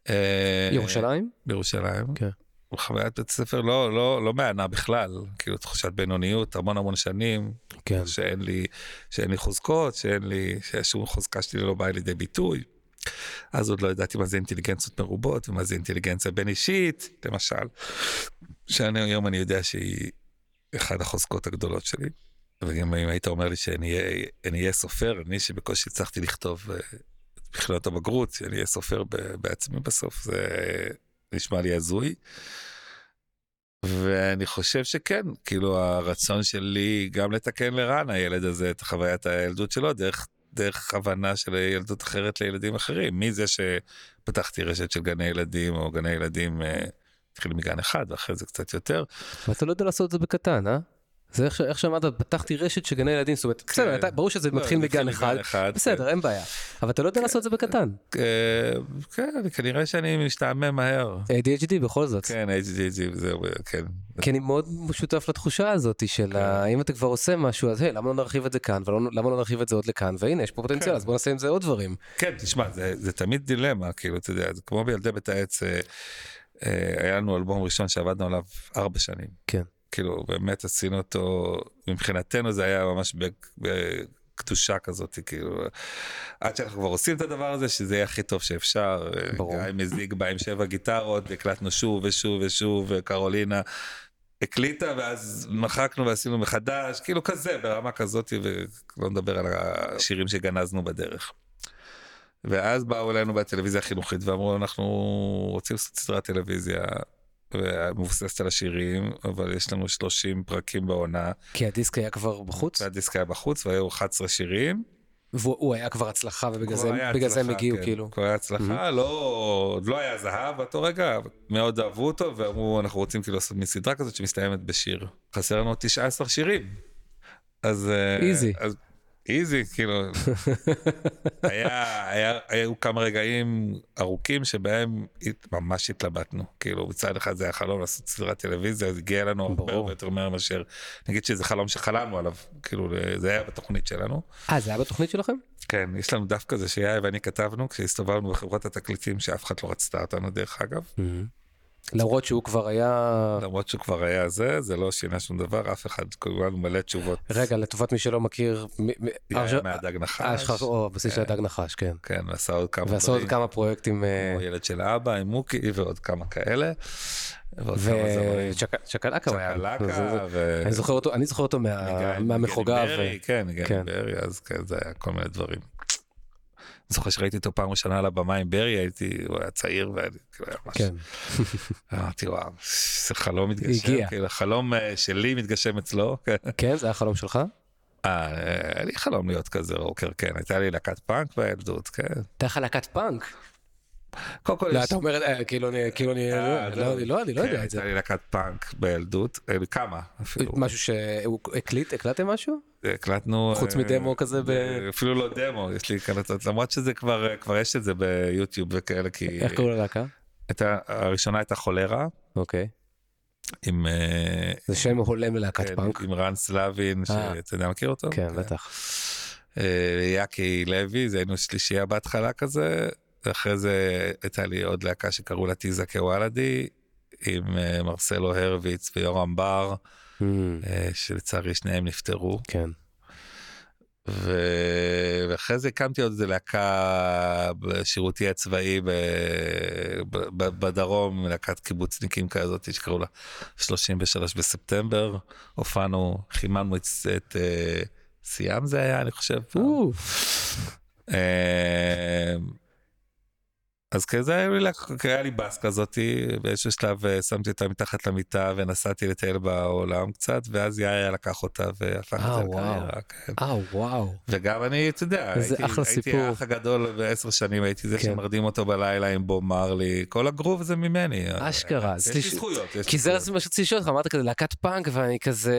אה, ירושלים? בירושלים. כן. חוויית בית הספר לא לא לא מהנה בכלל כאילו תחושת בינוניות המון המון שנים כן. שאין לי שאין לי חוזקות שאין לי ששום חוזקה שלי לא באה לידי ביטוי אז עוד לא ידעתי מה זה אינטליגנציות מרובות ומה זה אינטליגנציה בין אישית, למשל, שאני היום אני יודע שהיא אחת החוזקות הגדולות שלי. וגם אם היית אומר לי שאני אהיה סופר, אני שבקושי הצלחתי לכתוב אה, בחינות הבגרות, שאני אהיה סופר בעצמי בסוף, זה נשמע לי הזוי. ואני חושב שכן, כאילו הרצון שלי גם לתקן לרן הילד הזה את חוויית הילדות שלו דרך דרך הבנה של ילדות אחרת לילדים אחרים. מי זה שפתחתי רשת של גני ילדים או גני ילדים, אה, התחיל מגן אחד ואחרי זה קצת יותר. ואתה לא יודע לעשות את זה בקטן, אה? זה איך, איך שאמרת, פתחתי רשת של גני ילדים, זאת אומרת, כן. בסדר, אתה, ברור שזה לא, מתחיל מגן אחד, אחד, בסדר, כן. אין בעיה, אבל אתה לא יודע כן. לעשות את זה בקטן. אה, כן, כנראה שאני משתעמם מהר. ADHD בכל זאת. כן, ADHD, זהו, כן. כי אני מאוד שותף לתחושה הזאת של כן. אם אתה כבר עושה משהו, אז היי, למה לא נרחיב את זה כאן, ולמה לא נרחיב את זה עוד לכאן, והנה, יש פה פוטנציאל, כן. אז בוא נעשה עם זה עוד דברים. כן, תשמע, זה, זה תמיד דילמה, כאילו, אתה יודע, זה כמו בילדי בית העץ, אה, אה, היה לנו אלבום ראשון שעבדנו עליו ארבע שנים. כן. כאילו באמת עשינו אותו מבחינתנו זה היה ממש בקדושה כזאת כאילו עד שאנחנו כבר עושים את הדבר הזה שזה יהיה הכי טוב שאפשר. ברור. גיא מזיג בא עם שבע גיטרות הקלטנו שוב ושוב ושוב וקרולינה. הקליטה ואז מחקנו ועשינו מחדש כאילו כזה ברמה כזאת ולא נדבר על השירים שגנזנו בדרך. ואז באו אלינו בטלוויזיה החינוכית ואמרו אנחנו רוצים לעשות סדרת טלוויזיה מבוססת על השירים, אבל יש לנו 30 פרקים בעונה. כי הדיסק היה כבר בחוץ? הדיסק היה בחוץ והיו 11 שירים. והוא היה כבר הצלחה ובגלל זה, הצלחה, זה הם הגיעו כן. כאילו. הוא היה הצלחה, mm-hmm. לא, לא היה זהב באותו רגע, מאוד אהבו אותו ואמרו אנחנו רוצים כאילו לעשות מסדרה כזאת שמסתיימת בשיר. חסר לנו 19 שירים. אז... איזי. אז איזי, כאילו, היה, היה, היו כמה רגעים ארוכים שבהם ממש התלבטנו, כאילו מצד אחד זה היה חלום לעשות סדרת טלוויזיה, זה הגיע לנו הרבה הרבה יותר מהר מאשר, נגיד שזה חלום שחלמנו עליו, כאילו זה היה בתוכנית שלנו. אה, זה היה בתוכנית שלכם? כן, יש לנו דף כזה שיאי ואני כתבנו כשהסתובבנו בחברת התקליטים שאף אחד לא רצתה אותנו דרך אגב. Mm-hmm. למרות שהוא כבר היה... למרות שהוא כבר היה זה, זה לא שינה שום דבר, אף אחד, כולנו מלא תשובות. רגע, לטובת מי שלא מכיר... היה מהדג נחש. או, בסיס של הדג נחש, כן. כן, ועשה עוד כמה דברים. ועשה עוד כמה פרויקטים. אה, כמו ילד של אבא עם מוקי ועוד כמה כאלה. וצ'קלקה הוא היה. זוכר אותו, אני זוכר אותו מהמחוגב. כן, גני ברי, אז כן, זה היה כל מיני דברים. זוכר שראיתי אותו פעם ראשונה על הבמה עם ברי הייתי הוא היה צעיר ואני כאילו היה משהו. כן. *laughs* אמרתי וואו זה חלום מתגשם כאילו חלום אה, שלי מתגשם אצלו. *laughs* כן זה היה חלום שלך? אה, היה לי חלום להיות כזה רוקר כן הייתה לי להקת פאנק בילדות כן. הייתה לך להקת פאנק? קודם כל, לא, אתה אומר, אה, כאילו אני, כאילו אני, אה, לא, לא, אני לא יודע את זה. הייתה לי להקת פאנק בילדות, כמה אפילו. משהו שהוא הקליט, הקלטתם משהו? הקלטנו חוץ מדמו כזה ב... אפילו לא דמו יש לי קלטות למרות שזה כבר כבר יש את זה ביוטיוב וכאלה כי איך קוראים ללהקה? הראשונה הייתה חולרה. אוקיי. עם זה שם הולם ללהקת כן, פאנק עם רן סלבין שאתה יודע מכיר אותו כן בטח. יאקי לוי זה היינו שלישייה בהתחלה כזה ואחרי זה הייתה לי עוד להקה שקראו לה טיזה כוואלדי עם אה, מרסלו הרביץ ויורם בר mm. אה, שלצערי שניהם נפטרו. כן. ו... ואחרי זה הקמתי עוד איזה להקה בשירותי הצבאי ב... ב... בדרום להקת קיבוצניקים כזאת שקראו לה 33 בספטמבר הופענו חיממנו את, את uh, סיאם זה היה אני חושב. אז כזה היה לי, היה לי בס כזאתי, באיזשהו שלב אה, שמתי אותה מתחת למיטה ונסעתי לטייל בעולם קצת, ואז יאיה לקח אותה והפך את זה אה, לקריירה. כן. אה וואו. וגם אני, אתה יודע, הייתי, הייתי האח הגדול בעשר שנים, הייתי זה כן. שמרדים אותו בלילה עם בו מרלי, כל הגרוב זה ממני. אשכרה. יש לי זכויות. כי זה מה שרציתי לשאול אותך, אמרת כזה להקת פאנק, ואני כזה,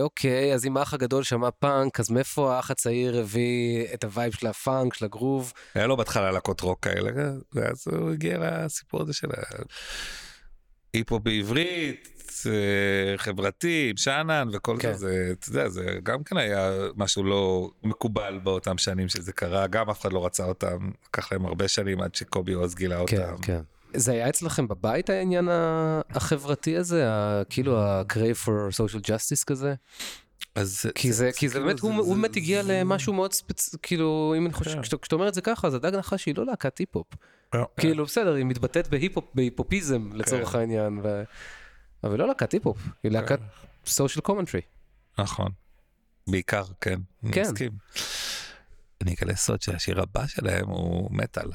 אוקיי, אז אם האח הגדול שמע פאנק, אז מאיפה האח הצעיר הביא את ה vibe של הפאנק, של הגרוב? היה לו בהתחלה להקות רוק כאלה. ואז הוא הגיע לסיפור הזה של ההיפ-הופ בעברית, אה, חברתי, עם שאנן וכל כן. זה, אתה יודע, זה גם כן היה משהו לא מקובל באותם שנים שזה קרה, גם אף אחד לא רצה אותם, לקח להם הרבה שנים עד שקובי עוז גילה כן, אותם. כן. זה היה אצלכם בבית העניין החברתי הזה, כאילו ה-crave for social justice כזה? אז כי זה, כי זה כאילו, באמת, הוא הוא באמת הגיע למשהו מאוד ספצ... כאילו, אם אני חושב, כן. כשאתה אומר את זה ככה, אז הדג נחש היא לא להקת היפ-הופ. אה, כאילו, בסדר, היא מתבטאת בהיפ-הופיזם לצורך כן. העניין, ו... אבל לא להקת היפ-הופ, היא להקת social commentary. נכון. בעיקר, כן. אני כן. מסכים. אני אגלה סוד שהשיר הבא שלהם הוא מטאל.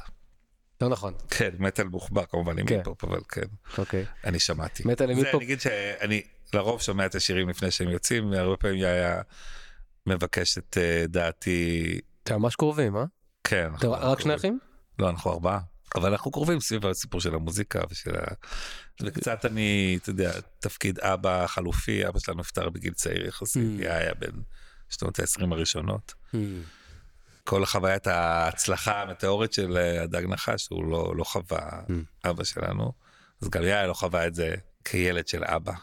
לא נכון, כן, מטאל מוחבא כמובן עם כן. היפ-הופ, אבל כן, אוקיי. אני שמעתי. מטאל עם זה, היפ-הופ. אני אגיד שאני לרוב שומע את השירים לפני שהם יוצאים, והרבה פעמים היה מבקש את אה, דעתי. אתם ממש קרובים, אה? כן. רק. שני אחים? לא, אנחנו ארבעה. אבל אנחנו קרובים סביב הסיפור של המוזיקה ושל ה... וקצת אני, אתה יודע, תפקיד אבא חלופי, אבא שלנו נפטר בגיל צעיר יחסית, Mm. היה בן שנות ה-20 הראשונות. Hmm. כל חוויית ההצלחה המטאורית של אה, הדג נחש, הוא לא, לא חווה, Mm. אבא שלנו. אז גם יאיר לא חווה את זה כילד של אבא.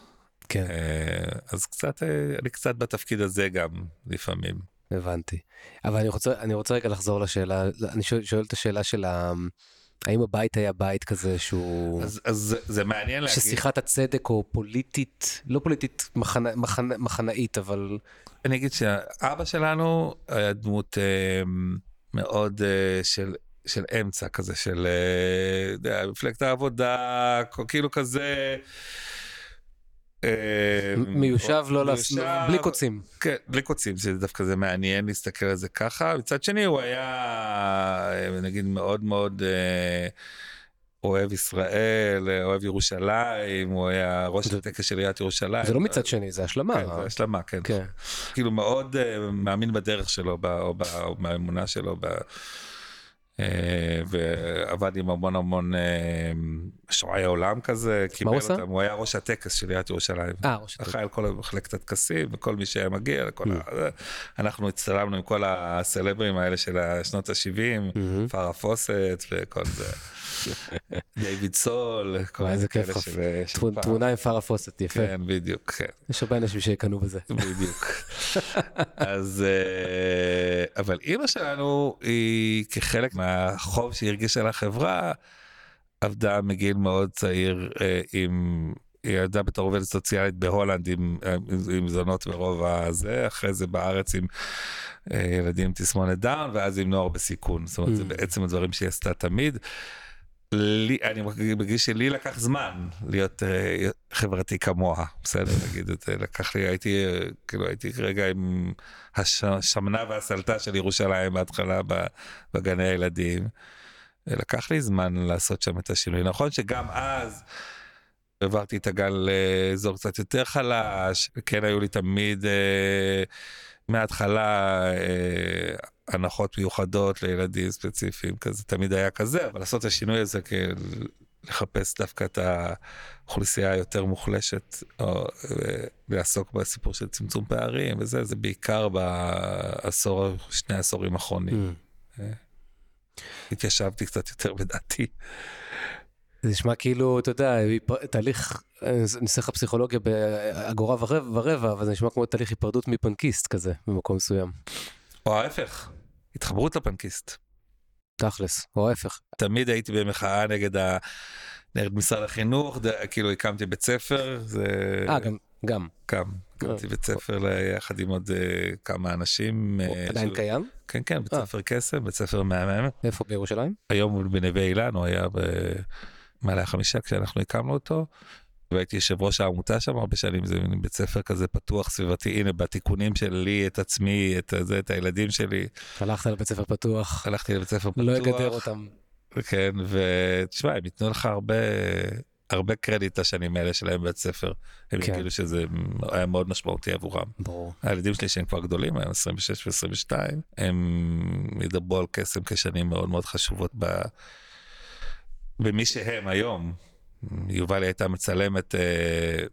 כן, אה, אז קצת, אה, אני קצת בתפקיד הזה גם לפעמים. הבנתי. אבל אני רוצה, אני רוצה רגע לחזור לשאלה, אני שואל, שואל את השאלה של ה... האם הבית היה בית כזה שהוא... אז, אז זה, זה מעניין להגיד. ששיחת הצדק או פוליטית, לא פוליטית מחנה, מחנה, מחנאית, אבל אני אגיד שאבא שלנו היה דמות אה, מאוד אה, של, של אמצע כזה, של אה, מפלגת העבודה, כאילו כזה. אה, מיושב לא לעשות, בלי קוצים. כן, בלי קוצים, זה דווקא זה מעניין להסתכל על זה ככה. מצד שני הוא היה אה, נגיד מאוד מאוד אה, אוהב ישראל, אה, אוהב ירושלים, הוא היה ראש הטקס של עיריית ירושלים. זה לא מצד שני, זה השלמה. כן, זה השלמה, כן. כן. כאילו מאוד מאמין בדרך שלו או, באמונה שלו ועבד עם המון המון uh, שועי עולם כזה, קיבל הוא? אותם, הוא היה ראש הטקס של עיריית ירושלים. אה, ראש הטקס. אחראי על כל מחלקת הטקסים וכל מי שהיה מגיע לכל Mm. ה... אנחנו הצטלמנו עם כל הסלברים האלה של שנות ה-70, מהמם. פארה פוסט וכל זה. דיוויד סול, כל וואי, איזה כאלה כיף תמונה- עם פארה פוסט, יפה. כן, בדיוק, כן. יש הרבה אנשים שיקנאו בזה. בדיוק. *laughs* אז אה, אבל אימא שלנו היא כחלק מהחוב שהיא הרגישה לחברה עבדה מגיל מאוד צעיר אה, עם. היא עבדה בתור עובדת סוציאלית בהולנד עם, אה, עם, עם זונות ברוב הזה, אחרי זה בארץ עם ילדים עם תסמונת דאון, ואז עם נוער בסיכון. זאת אומרת, זה Mm. בעצם הדברים שהיא עשתה תמיד. לי, אני מרגיש שלי לקח זמן להיות אה, חברתי כמוה, בסדר, *laughs* נגיד את זה, לקח לי, הייתי, אה, כאילו הייתי רגע עם השמנה והסלטה של ירושלים בהתחלה בגני הילדים. אה, לקח לי זמן לעשות שם את השינוי. נכון שגם אז העברתי את הגן לאזור קצת יותר חלש, כן היו לי תמיד אה, מההתחלה אה, הנחות מיוחדות לילדים ספציפיים, כזה תמיד היה כזה, אבל לעשות את השינוי הזה, כאילו, לחפש דווקא את האוכלוסייה היותר מוחלשת, או אה, לעסוק בסיפור של צמצום פערים וזה, זה בעיקר בעשור, שני העשורים האחרונים. Mm. התיישבתי קצת יותר בדעתי. זה נשמע כאילו, אתה יודע, תהליך, אה, אני אעשה לך פסיכולוגיה באגורה ורבע, ורבע, אבל זה נשמע כמו תהליך היפרדות מפנקיסט כזה, במקום מסוים. או ההפך, התחברות לפנקיסט. תכלס, או ההפך. תמיד הייתי במחאה נגד, ה... נגד משרד החינוך, ד... כאילו הקמתי בית ספר, זה אה, גם, גם. גם, הקמתי בית ספר יחד עם עוד אה, כמה אנשים. אה, עדיין קיים? כן, כן, בית אה. ספר קסם, בית ספר מהמם. איפה בירושלים? היום הוא בנווה אילן, הוא היה במעלה החמישה כשאנחנו הקמנו אותו. והייתי יושב ראש העמותה שם הרבה שנים, זה מין בית ספר כזה פתוח סביבתי, הנה בתיקונים שלי, את עצמי, את זה, את הילדים שלי, הלכת לבית ספר פתוח, הלכתי לבית ספר פתוח. לא יגדר אותם. כן, ותשמע, הם ייתנו לך הרבה, הרבה קרדיט השנים האלה שלהם בבית ספר. הם כן. יגידו שזה היה מאוד משמעותי עבורם. ברור. הילדים שלי שהם כבר גדולים, היום 26 ו-22, הם ידברו על קסם כשנים מאוד מאוד חשובות ב... במי שהם היום. יובלי הייתה מצלמת, אה,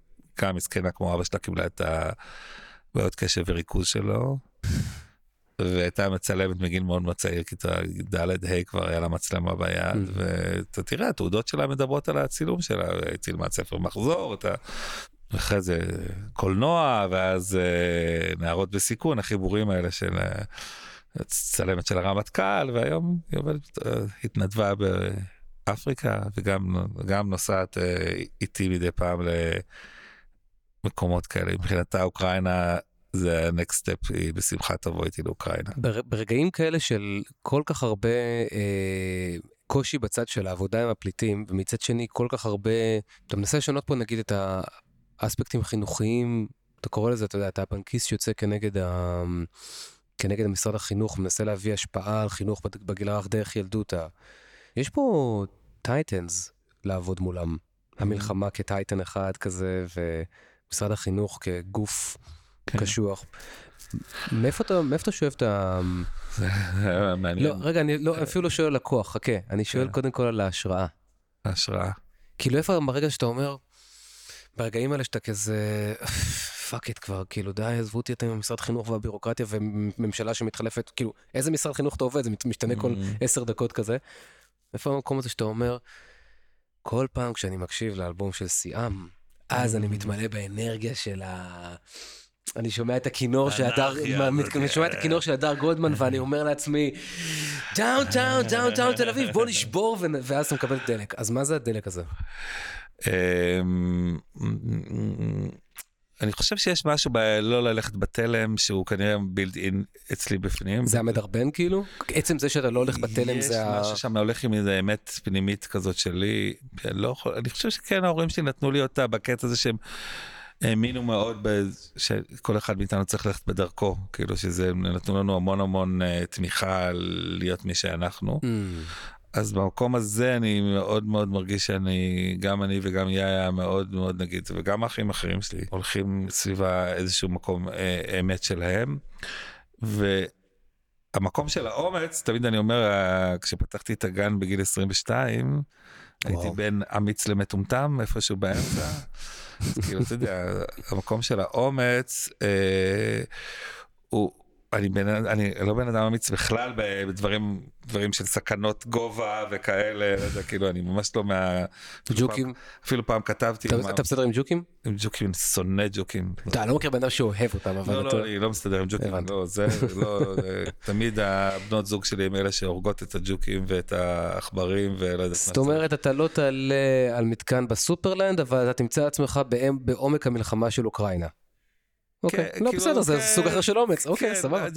גם מסכנה כמו אבא שלה קיבלה את הבעיות קשב וריכוז שלו. והייתה מצלמת מגיל מאוד מאוד צעיר, כיתה ד' ה' כבר היה לה מצלמה ביד, Mm. ואתה תראה, התעודות שלה מדברות על הצילום שלה, היא צילמה ספר מחזור, את ה... אחרי זה קולנוע, ואז אה, נערות בסיכון, החיבורים האלה של אה, צלמת של הרמטכ"ל, והיום היא עובדת, אה, התנדבה באפריקה, וגם גם נוסעת אה, איתי מדי פעם למקומות כאלה. מבחינתה אוקראינה זה ה-next step, היא בשמחה תבוא איתי לאוקראינה. בר, ברגעים כאלה של כל כך הרבה אה, קושי בצד של העבודה עם הפליטים, ומצד שני כל כך הרבה, אתה מנסה לשנות פה נגיד את האספקטים החינוכיים, אתה קורא לזה, אתה יודע, אתה הפנקיסט שיוצא כנגד ה... כנגד משרד החינוך, מנסה להביא השפעה על חינוך בגיל הרך דרך ילדותה. יש פה titans לעבוד מולם. המלחמה כ titan אחד כזה, ומשרד החינוך כגוף כן. קשוח. מאיפה אתה, מאיפה אתה שואב את ה... זה מעניין. לא, רגע, אני לא, אפילו לא שואל על הכוח, חכה. אני שואל כן. קודם כל על ההשראה. ההשראה. כאילו איפה ברגע שאתה אומר, ברגעים האלה שאתה כזה, fuck it כבר, כאילו די, עזבו אותי אתם עם משרד חינוך והבירוקרטיה וממשלה שמתחלפת, כאילו, איזה משרד חינוך אתה עובד? זה משתנה כל mm. עשר דקות כזה. איפה המקום הזה שאתה אומר, כל פעם כשאני מקשיב לאלבום של סיאם, אז אני מתמלא באנרגיה של ה... אני שומע את הכינור של הדר, אני שומע את הכינור של הדר גולדמן *laughs* ואני אומר לעצמי, downtown, downtown תל אביב, בוא נשבור ואז אתה מקבל דלק. אז מה זה הדלק הזה? אני חושב שיש משהו בלא ללכת בתלם שהוא כנראה בילד אין אצלי בפנים. זה המדרבן כאילו? עצם זה שאתה לא הולך בתלם זה ה... יש משהו שם הולך עם איזה אמת פנימית כזאת שלי. אני, לא יכול, אני חושב שכן ההורים שלי נתנו לי אותה בקטע הזה שהם האמינו מאוד שכל אחד מאיתנו צריך ללכת בדרכו כאילו שזה נתנו לנו המון המון uh, תמיכה להיות מי שאנחנו. Mm. אז במקום הזה אני מאוד מאוד מרגיש שאני, גם אני וגם יאיה מאוד מאוד נגיד, וגם האחים האחרים שלי הולכים סביבה איזשהו מקום אה, אמת שלהם. והמקום של האומץ, תמיד אני אומר, אה, כשפתחתי את הגן בגיל 22, וואו. הייתי בין אמיץ למטומטם, איפשהו באמצע. אז כאילו, אתה יודע, המקום של האומץ, אה, הוא... אני, בן, אני לא בן אדם אמיץ בכלל בדברים דברים של סכנות גובה וכאלה, לא יודע, כאילו אני ממש לא מה... ג'וקים? אפילו פעם כתבתי. אתה, אתה בסדר עם ג'וקים? עם ג'וקים, שונא ג'וקים. אתה לא מכיר בן אדם שאוהב אותם, אבל... לא, לא, אני לא מסתדר עם ג'וקים, לא, זה לא, תמיד הבנות זוג שלי הם אלה שהורגות את הג'וקים ואת העכברים ולא יודעת מה. זאת אומרת, אתה לא תעלה על מתקן בסופרלנד, אבל אתה תמצא עצמך בעומק המלחמה של אוקראינה. אוקיי, כן, לא כאילו, בסדר, זה סוג אחר של אומץ, אוקיי, כן, סבבה.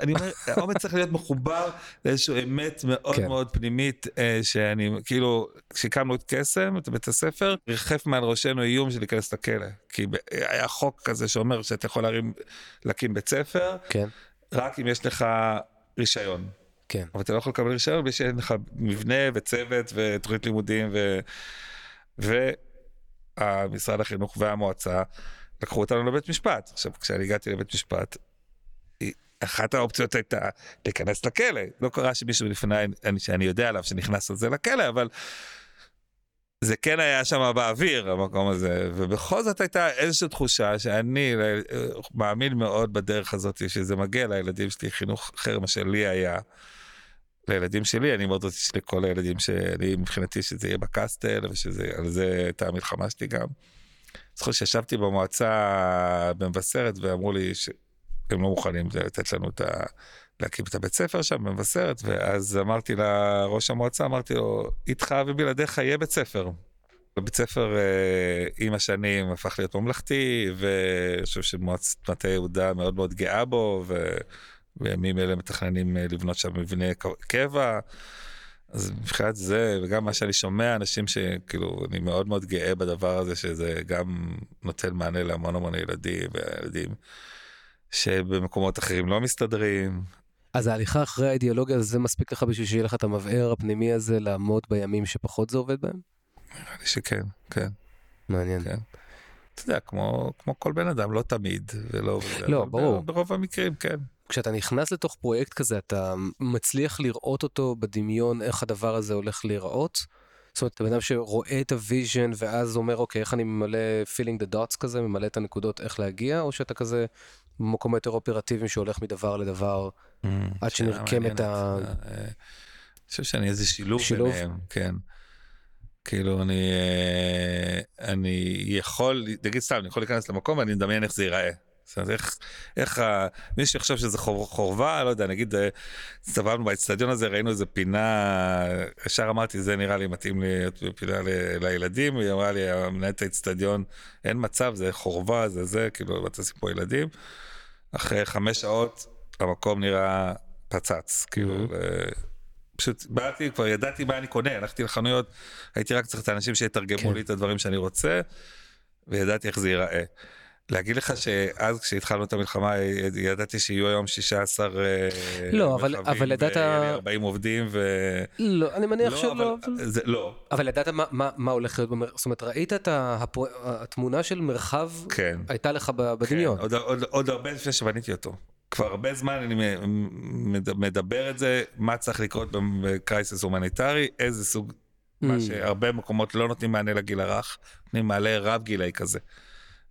אני אומר, *laughs* האומץ צריך להיות מחובר לאיזושהי אמת מאוד כן. מאוד פנימית, אה, שאני, כאילו, כשהקמנו את קסם, את בית הספר, ריחף מעל ראשנו איום של להיכנס לכלא. כי היה חוק כזה שאומר שאתה יכול להקים בית ספר, רק אם יש לך רישיון. כן. אבל אתה לא יכול לקבל רישיון בלי שיש לך מבנה וצוות ותוכנית לימודים ו... ומשרד החינוך והמועצה לקחו אותנו לבית משפט. עכשיו, כשאני הגעתי לבית משפט, אחת האופציות הייתה להיכנס לכלא. לא קרה שמישהו לפני, אני, שאני יודע עליו, שנכנס על זה לכלא, אבל זה כן היה שם באוויר, המקום הזה. ובכל זאת הייתה איזושהי תחושה שאני מאמין מאוד בדרך הזאת, שזה מגיע לילדים שלי, חינוך אחר ממה שלי היה. לילדים שלי, אני מאוד רציתי שלכל הילדים שלי, מבחינתי שזה יהיה בקסטל, ושעל זה הייתה המלחמה שלי גם. זוכר שישבתי במועצה במבשרת ואמרו לי שהם לא מוכנים לתת לנו את ה... להקים את הבית ספר שם במבשרת, ואז אמרתי לראש המועצה, אמרתי לו, איתך ובלעדיך יהיה בית ספר. בית ספר אה, עם השנים הפך להיות ממלכתי, ואני חושב שמועצת מטה יהודה מאוד מאוד גאה בו, ובימים אלה מתכננים אה, לבנות שם מבנה קבע. אז מבחינת זה, וגם מה שאני שומע, אנשים שכאילו, אני מאוד מאוד גאה בדבר הזה, שזה גם נותן מענה להמון המון ילדים, וילדים שבמקומות אחרים לא מסתדרים. אז ההליכה אחרי האידיאולוגיה זה מספיק לך בשביל שיהיה לך את המבער הפנימי הזה לעמוד בימים שפחות זה עובד בהם? נראה לי שכן, כן. מעניין. כן. אתה יודע, כמו, כמו כל בן אדם, לא תמיד, ולא... לא, ברור. ברוב המקרים, כן. כשאתה נכנס לתוך פרויקט כזה, אתה מצליח לראות אותו בדמיון, איך הדבר הזה הולך להיראות? זאת אומרת, אתה בן אדם שרואה את ה vision ואז אומר, אוקיי, איך אני ממלא filling the dots כזה, ממלא את הנקודות איך להגיע, או שאתה כזה במקום יותר אופרטיבי שהולך מדבר לדבר, mm, עד שנרקם את ה... אני חושב שאני איזה שילוב, שילוב ביניהם, כן. כאילו אני, אה, אני יכול, נגיד סתם, אני יכול להיכנס למקום ואני מדמיין איך זה ייראה. זאת אומרת, איך, איך ה... מישהו יחשוב שזה חור, חורבה, לא יודע, נגיד, אה, הסתובבנו באצטדיון הזה, ראינו איזה פינה, ישר אמרתי, זה נראה לי מתאים להיות פינה ל, לילדים, היא אמרה לי, מנהלת האצטדיון, אין מצב, זה חורבה, זה זה, כאילו, לא תשים פה ילדים. אחרי חמש שעות המקום נראה פצץ, כאילו, מהמם. ו- פשוט באתי, כבר ידעתי מה אני קונה, הלכתי לחנויות, הייתי רק צריך את האנשים שיתרגמו כן. לי את הדברים שאני רוצה, וידעתי איך זה ייראה. להגיד לך שאז כשהתחלנו את המלחמה ידעתי שיהיו היום 16 אה, לא, אבל- אבל ידעת- ויהיה לי 40 עובדים ו... לא, אני מניח לא, שלא. אבל זה לא, אבל ידעת מה- מה מה הולך להיות במרחב, זאת אומרת, ראית את הפו- התמונה של מרחב כן. הייתה לך ב- בדמיון. כן, עוד, עוד, עוד הרבה לפני שבניתי אותו. כבר הרבה זמן אני מדבר את זה, מה צריך לקרות ב crisis הומניטרי, איזה סוג, מה Mm. שהרבה מקומות לא נותנים מענה לגיל הרך, נותנים מענה רב גילאי כזה.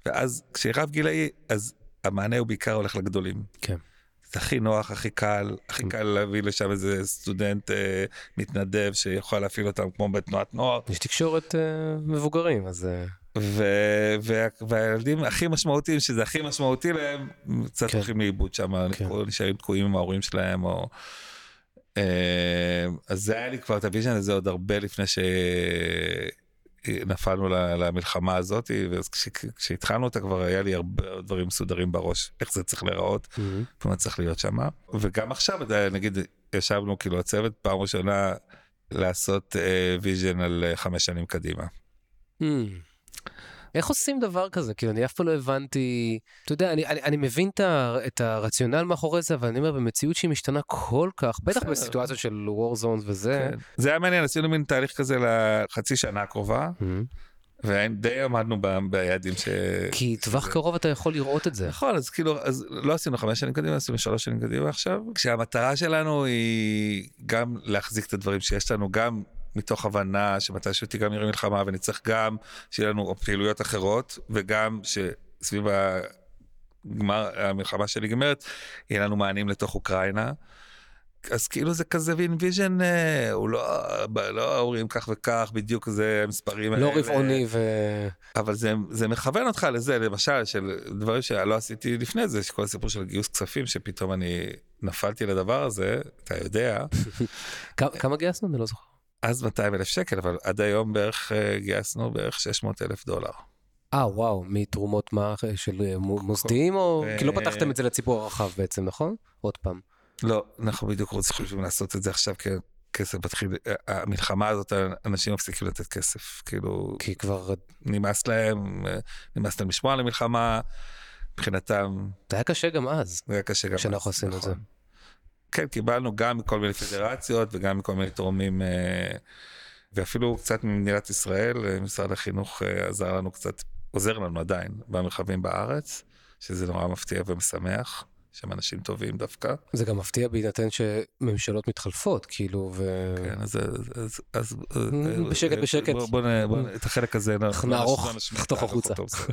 ואז כשרב גילאי, אז המענה הוא בעיקר הולך לגדולים. כן. זה הכי נוח, הכי קל, הכי קל להביא לשם איזה סטודנט אה, מתנדב שיכול להפעיל אותם כמו בתנועת נוער. יש תקשורת אה, מבוגרים, אז... אה, ו- וה- והילדים הכי משמעותיים שזה הכי משמעותי להם קצת כן. הולכים לאיבוד שם כן. נשארים תקועים עם ההורים שלהם או. אה, אז זה היה לי כבר את ה vision הזה עוד הרבה לפני שנפלנו ל- למלחמה הזאת וכשהתחלנו אותה כבר היה לי הרבה דברים מסודרים בראש איך זה צריך להיראות ומה צריך להיות שם וגם עכשיו נגיד ישבנו כאילו הצוות פעם ראשונה לעשות vision על אה, חמש שנים קדימה. Hmm. איך עושים דבר כזה? כאילו, אני אף פעם לא הבנתי... אתה יודע, אני, אני, אני מבין את, ה, את הרציונל מאחורי זה, אבל אני אומר, במציאות שהיא משתנה כל כך, בטח. בסיטואציות של war zones וזה... כן. זה היה מעניין עשינו מין תהליך כזה לחצי שנה הקרובה. ודי עמדנו ביעדים ש... כי טווח קרוב אתה יכול לראות את זה. נכון אז כאילו אז לא עשינו חמש שנים קדימה עשינו שלוש שנים קדימה עכשיו כשהמטרה שלנו היא גם להחזיק את הדברים שיש לנו גם מתוך הבנה שמתישהו תיגמר מלחמה ונצטרך גם שיהיה לנו פעילויות אחרות וגם שסביב הגמר המלחמה שנגמרת יהיה לנו מענים לתוך אוקראינה. אז כאילו זה כזה מין vision אה, הוא לא לא אומרים כך וכך בדיוק זה המספרים לא האלה. רבעוני ו... אבל זה, זה מכוון אותך לזה, למשל, של דברים שלא עשיתי לפני זה, שכל הסיפור של גיוס כספים, שפתאום אני נפלתי לדבר הזה, אתה יודע, *laughs* כמה גייסנו? אני לא זוכר. אז 200 אלף שקל, אבל עד היום בערך אה, גייסנו בערך 600 אלף דולר. אה, וואו, מתרומות מה? של אה, מו- מוסדיים או... כי לא פתחתם את זה לציבור הרחב בעצם, נכון? עוד פעם. לא, אנחנו בדיוק רוצים לעשות את זה עכשיו ככסף מתחיל, אה, המלחמה הזאת, אנשים מפסיקים לתת כסף, כאילו, כי כבר... נמאס להם, אה, נמאס להם לשמוע על המלחמה, מבחינתם זה היה קשה גם אז. זה היה קשה גם כשאנחנו אז, עשינו את נכון. זה. כן, קיבלנו גם מכל מיני פדרציות וגם מכל מיני תורמים, אה, ואפילו קצת ממדינת ישראל, אה, משרד החינוך אה, עזר לנו קצת, עוזר לנו עדיין, במרחבים בארץ, שזה נורא מפתיע ומשמח, שהם אנשים טובים דווקא. זה גם מפתיע בהינתן שממשלות מתחלפות, כאילו, ו... כן, אז... אז, אז בשקט, בשקט. בוא, בוא, נ- בוא, נ- את החלק הזה נערוך, נשמיע, נחתוך נערוך החוצה.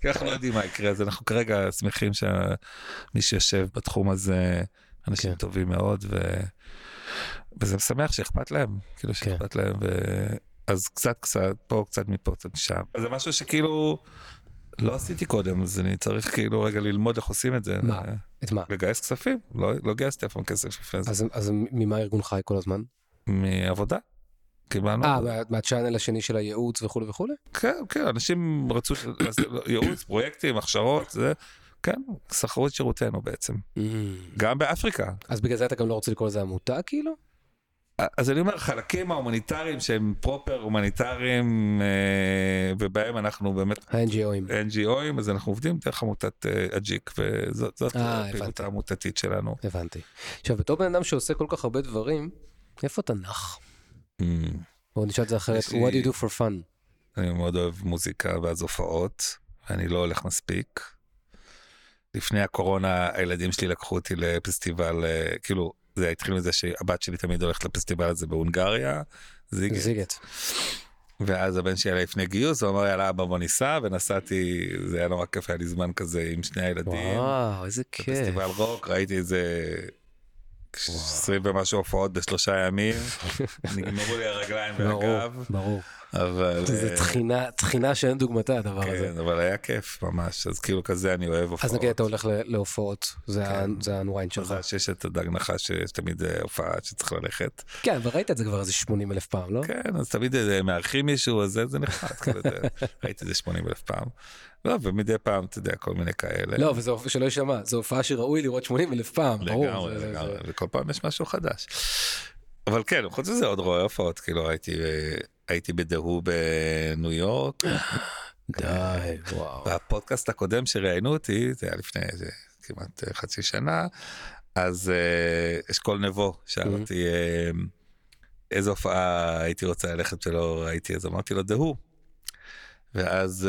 כי אנחנו לא יודעים מה יקרה, אז אנחנו כרגע שמחים שמי שיושב בתחום הזה, אנשים כן. טובים מאוד, ו... וזה משמח שאכפת להם, כאילו כן. שאכפת להם, ו... אז קצת קצת פה, קצת מפה, קצת משם. זה משהו שכאילו לא עשיתי קודם, אז אני צריך כאילו רגע ללמוד איך עושים את זה. מה? את מה? לגייס כספים, לא, לא גייסתי אף פעם כסף לפני זה. אז, אז ממה הארגון חי כל הזמן? מעבודה. קיבלנו. אה, מה- מה channel השני של הייעוץ וכולי וכולי? כן, כן, אנשים רצו *coughs* ייעוץ, פרויקטים, הכשרות, זה, כן, שכרו את שירותינו בעצם. גם באפריקה. אז בגלל זה אתה גם לא רוצה לקרוא לזה עמותה כאילו? אז אני אומר, חלקים ההומניטריים שהם proper הומניטריים, אה, ובהם אנחנו באמת ה-NGO ים. NGO ים, אז אנחנו עובדים דרך עמותת אה, אג'יק, וזאת זאת אה, הפעילות. העמותתית שלנו. הבנתי. עכשיו, בתור בן אדם שעושה כל כך הרבה דברים, איפה אתה נח? Mm, נשאל את זה אחרת, לי- what do you do for fun? אני מאוד אוהב מוזיקה ואז הופעות, ואני לא הולך מספיק. לפני הקורונה הילדים שלי לקחו אותי לפסטיבל, אה, כאילו, זה התחיל מזה שהבת שלי תמיד הולכת לפסטיבל הזה בהונגריה, זיגט. זיגט. ואז הבן שלי היה לפני גיוס, הוא אמר יאללה אבא בוא ניסע, ונסעתי, זה היה נורא כיף, היה לי זמן כזה עם שני הילדים. וואו, איזה כיף. בפסטיבל רוק, ראיתי איזה 20 ומשהו הופעות בשלושה ימים, *laughs* נגמרו לי הרגליים ברור, והגב. ברור. אבל... זה אה, תחינה, תחינה שאין דוגמתה הדבר הזה. כן, אבל היה כיף ממש, אז כאילו כזה אני אוהב הופעות. אז נגיד אתה הולך להופעות, זה כן. זה האנוויינד שלך. מזל שיש את הדג נחש שיש תמיד אה, הופעה שצריך ללכת. כן, אבל ראית את זה כבר איזה 80 אלף פעם, לא? כן, אז תמיד אה, מארחים מישהו, אז זה זה נחמד, *laughs* ראיתי את זה 80 אלף פעם. לא, ומדי פעם, אתה יודע, כל מיני כאלה. לא, וזה הופעה שלא יישמע, זו הופעה שראוי לראות 80 אלף פעם, ברור. לגמרי, לגמרי, וכל פעם יש משהו חדש. אבל כן, חוץ מזה עוד רואה הופעות, כאילו הייתי, הייתי בדהו בניו יורק, *gasps* די, וואו. בפודקאסט הקודם שראיינו אותי, זה היה לפני איזה כמעט אה, חצי שנה, אז אה, אשכול נבו שאל Mhm. אותי אה, איזה הופעה הייתי רוצה ללכת ולא ראיתי, אז אמרתי לו דהו. ואז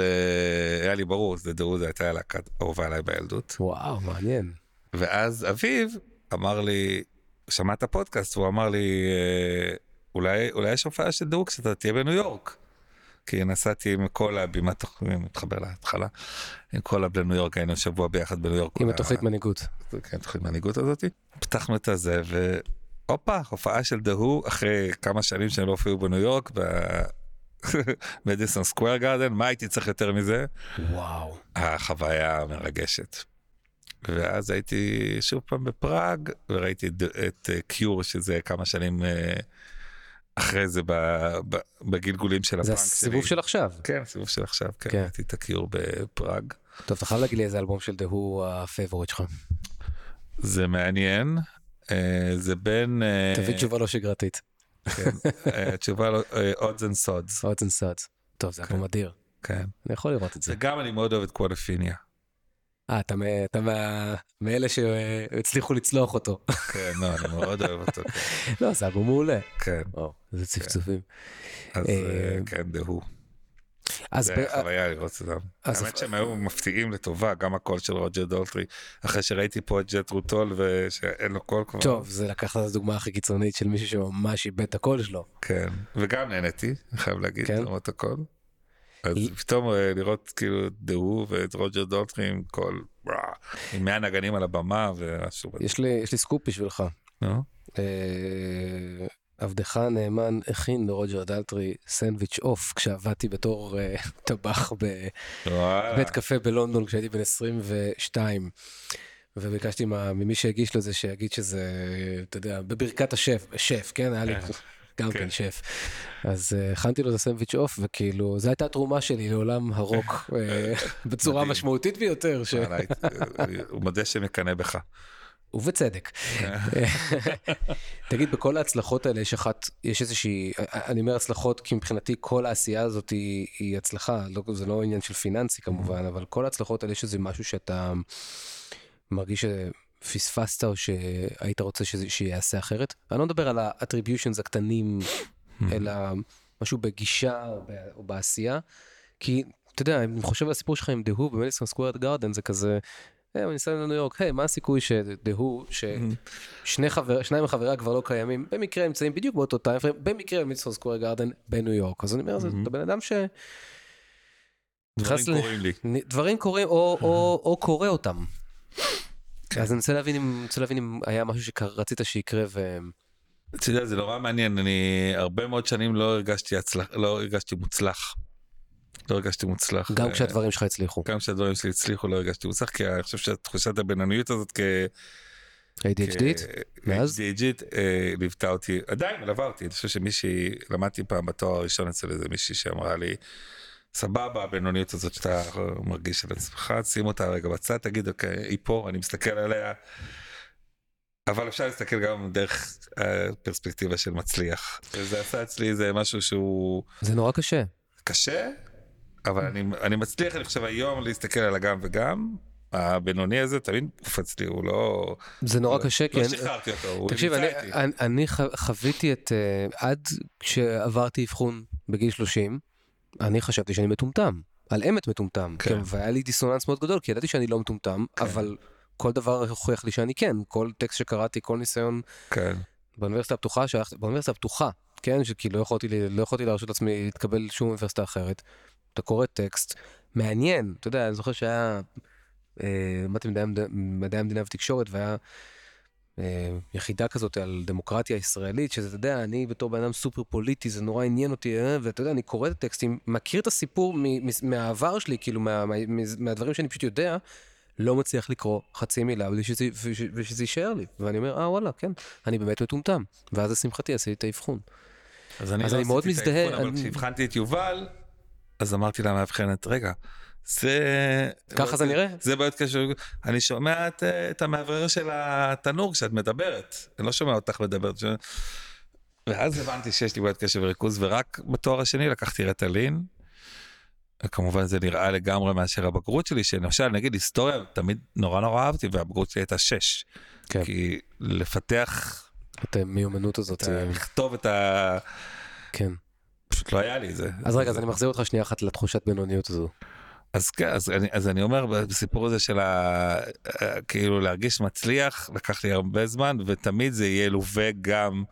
היה לי ברור, זה דהו, זו הייתה הלהקה אהובה עליי בילדות. וואו, מעניין. ואז אביב אמר לי, שמע את הפודקאסט, והוא אמר לי, אולי, אולי יש הופעה של דהו כשאתה תהיה בניו יורק. כי נסעתי עם כל הבימת, מתחבר להתחלה, עם כל הבני ניו יורק, היינו שבוע ביחד בניו יורק. עם התוכנית ה- מנהיגות. כן, תוכנית מנהיגות הזאתי. פתחנו את הזה, והופה, הופעה של דהו, אחרי כמה שנים שהם לא הופיעו בניו יורק, במדיסון *laughs* סקוויר גארדן, מה הייתי צריך יותר מזה? וואו. החוויה מרגשת. ואז הייתי שוב פעם בפראג, וראיתי את- אה, קיור, שזה כמה שנים אה, אחרי זה בגלגולים של זה הפאנק שלי. הסיבוב של עכשיו. כן, הסיבוב של עכשיו, כן, כן. ראיתי את הקיור בפראג. טוב, אתה חייב להגיד לי איזה אלבום של The Who ה favorite שלך. זה מעניין, אה, זה בין... אה, תביא תשובה לא שגרתית. כן, אה, תשובה לא, odds and sods, Odds and Sods. טוב, זה אלבום אדיר. כן. אני יכול לראות את זה. וגם אני מאוד אוהב את Quadrophenia. אה, אתה אתה מה- מאלה שהצליחו לצלוח אותו. כן, לא, אני מאוד אוהב אותו, כן. לא, זה אלבום מעולה. כן, וואו, איזה צפצופים. אז אה, אה, כן. אז זה ב- היה חוויה לראות אותם. האמת שהם היו מפתיעים לטובה, גם הקול של רוג'ר דולטרי, אחרי שראיתי פה את ג'טרו טול ושאין לו קול כבר. טוב, זה לקחת את הדוגמה הכי קיצונית של מישהו שממש איבד את הקול שלו. כן, וגם נהניתי, אני חייב להגיד, כן? לראות הקול. אז פתאום אה, לראות כאילו את The Who ואת רוג'ר דולטרי עם קול, עם 100 נגנים על הבמה ומשהו. כזה. יש לי יש לי סקופ בשבילך. עבדך הנאמן הכין לרוג'ר דלטרי סנדוויץ' עוף כשעבדתי בתור אה, *laughs* טבח בבית. קפה בלונדון כשהייתי בן 22. וביקשתי מה- ממי שהגיש לו זה שיגיד שזה, אתה יודע, בברכת השף, שף, כן? היה לי כן. גם כן. כן שף. אז אה, הכנתי לו את הסנדוויץ' אוף, וכאילו, זו הייתה התרומה שלי לעולם הרוק אה, *laughs* בצורה מדהים. משמעותית ביותר, ש- הוא מודה שמקנא בך. ובצדק. תגיד, בכל ההצלחות האלה יש אחת, יש איזושהי, אני אומר הצלחות כי מבחינתי כל העשייה הזאת היא, היא הצלחה, לא, זה לא עניין של פיננסי כמובן, אבל כל ההצלחות האלה יש איזה משהו שאתה מרגיש שפספסת או שהיית רוצה שיעשה אחרת. אני לא מדבר על ה attributions הקטנים, אלא משהו בגישה או בעשייה, כי אתה יודע, אני חושב על הסיפור שלך עם דהו במדיסון סקוורד גארדן, זה כזה, היי, אני ניסע לניו יורק, היי, מה הסיכוי ש The Who, ששני חבר, שניים מחבריה כבר לא קיימים, במקרה נמצאים בדיוק באותו time frame, במקרה במדיסון סקוור גארדן בניו יורק. אז אני אומר, זה- אתה בן אדם ש... דברים קורים לי. דברים קורים או, קורא אותם. אז אני רוצה להבין אם, היה משהו שרצית שיקרה ו... אתה יודע, זה נורא מעניין, אני הרבה מאוד שנים לא הרגשתי לא הרגשתי מוצלח. לא הרגשתי מוצלח. גם אה, כשהדברים שלך הצליחו. גם כשהדברים שלי הצליחו לא הרגשתי מוצלח, כי אני חושב שתחושת הבינוניות הזאת כ... ADHD? כ- מאז? ADHD אה, ליוותה אותי, עדיין מלווה אותי, אני חושב שמישהי, למדתי פעם בתואר הראשון אצל איזה מישהי שאמרה לי, סבבה הבינוניות הזאת שאתה מרגיש על עצמך, שים אותה רגע בצד, תגיד אוקיי, היא פה, אני מסתכל עליה, אבל אפשר להסתכל גם דרך הפרספקטיבה של מצליח. וזה עשה אצלי זה משהו שהוא זה נורא קשה. קשה, אבל אני, אני מצליח, אני חושב היום להסתכל על הגם וגם. הבינוני הזה תמיד קופץ לי, הוא לא... זה נורא קשה, כי... לא אני- שחררתי אותו, הוא תקשיב, נמצא אני, איתי. אני, אני ח- חוויתי את, uh, עד כשעברתי אבחון בגיל 30, אני חשבתי שאני מטומטם, על אמת מטומטם, כן. כן. והיה לי דיסוננס מאוד גדול, כי ידעתי שאני לא מטומטם, כן. אבל כל דבר הוכיח לי שאני כן, כל טקסט שקראתי, כל ניסיון כן, באוניברסיטה הפתוחה, שהלכתי, באוניברסיטה הפתוחה, כן, שכי לא יכולתי, לא יכולתי להרשות לעצמי להתקבל לשום אוניברסיטה אחרת, אתה קורא טקסט, מעניין, אתה יודע, אני זוכר שהיה, אה, למדתי מדעי, המד- מדעי המדינה ותקשורת, והיה אה, יחידה כזאת על דמוקרטיה ישראלית, שזה, אתה יודע, אני בתור בן אדם סופר פוליטי, זה נורא עניין אותי, אה, ואתה יודע, אני קורא את הטקסטים, מכיר את הסיפור מהעבר שלי, כאילו, מה, מה, מהדברים שאני פשוט יודע, לא מצליח לקרוא חצי מילה בלי שזה, ושזה יישאר לי. ואני אומר, אה, וואלה, כן, אני באמת מטומטם. ואז לשמחתי עשיתי את האבחון. אז אני, אז לא אני מאוד מזדהה, אבל אני- כשהבחנתי את יובל, אז אמרתי למאבחנת, רגע, זה... ככה זה נראה? זה בעיות קשר, אני שומע את, את המאוורר של התנור כשאת מדברת, אני לא שומע אותך מדברת. ש... ואז הבנתי שיש לי בעיות קשב וריכוז, ורק בתואר השני לקחתי רטלין. כמובן זה נראה לגמרי מאשר הבגרות שלי, שלמשל נגיד היסטוריה תמיד נורא נורא אהבתי, והבגרות שלי הייתה 6. כן. כי לפתח, את המיומנות הזאת. אה, לכתוב את ה... כן. פשוט לא היה לי את זה. אז רגע, אז אני מחזיר אותך שנייה אחת לתחושת בינוניות הזו. אז כן, אז אני, אז אני אומר בסיפור הזה של ה... כאילו להרגיש מצליח, לקח לי הרבה זמן, ותמיד זה יהיה לווה גם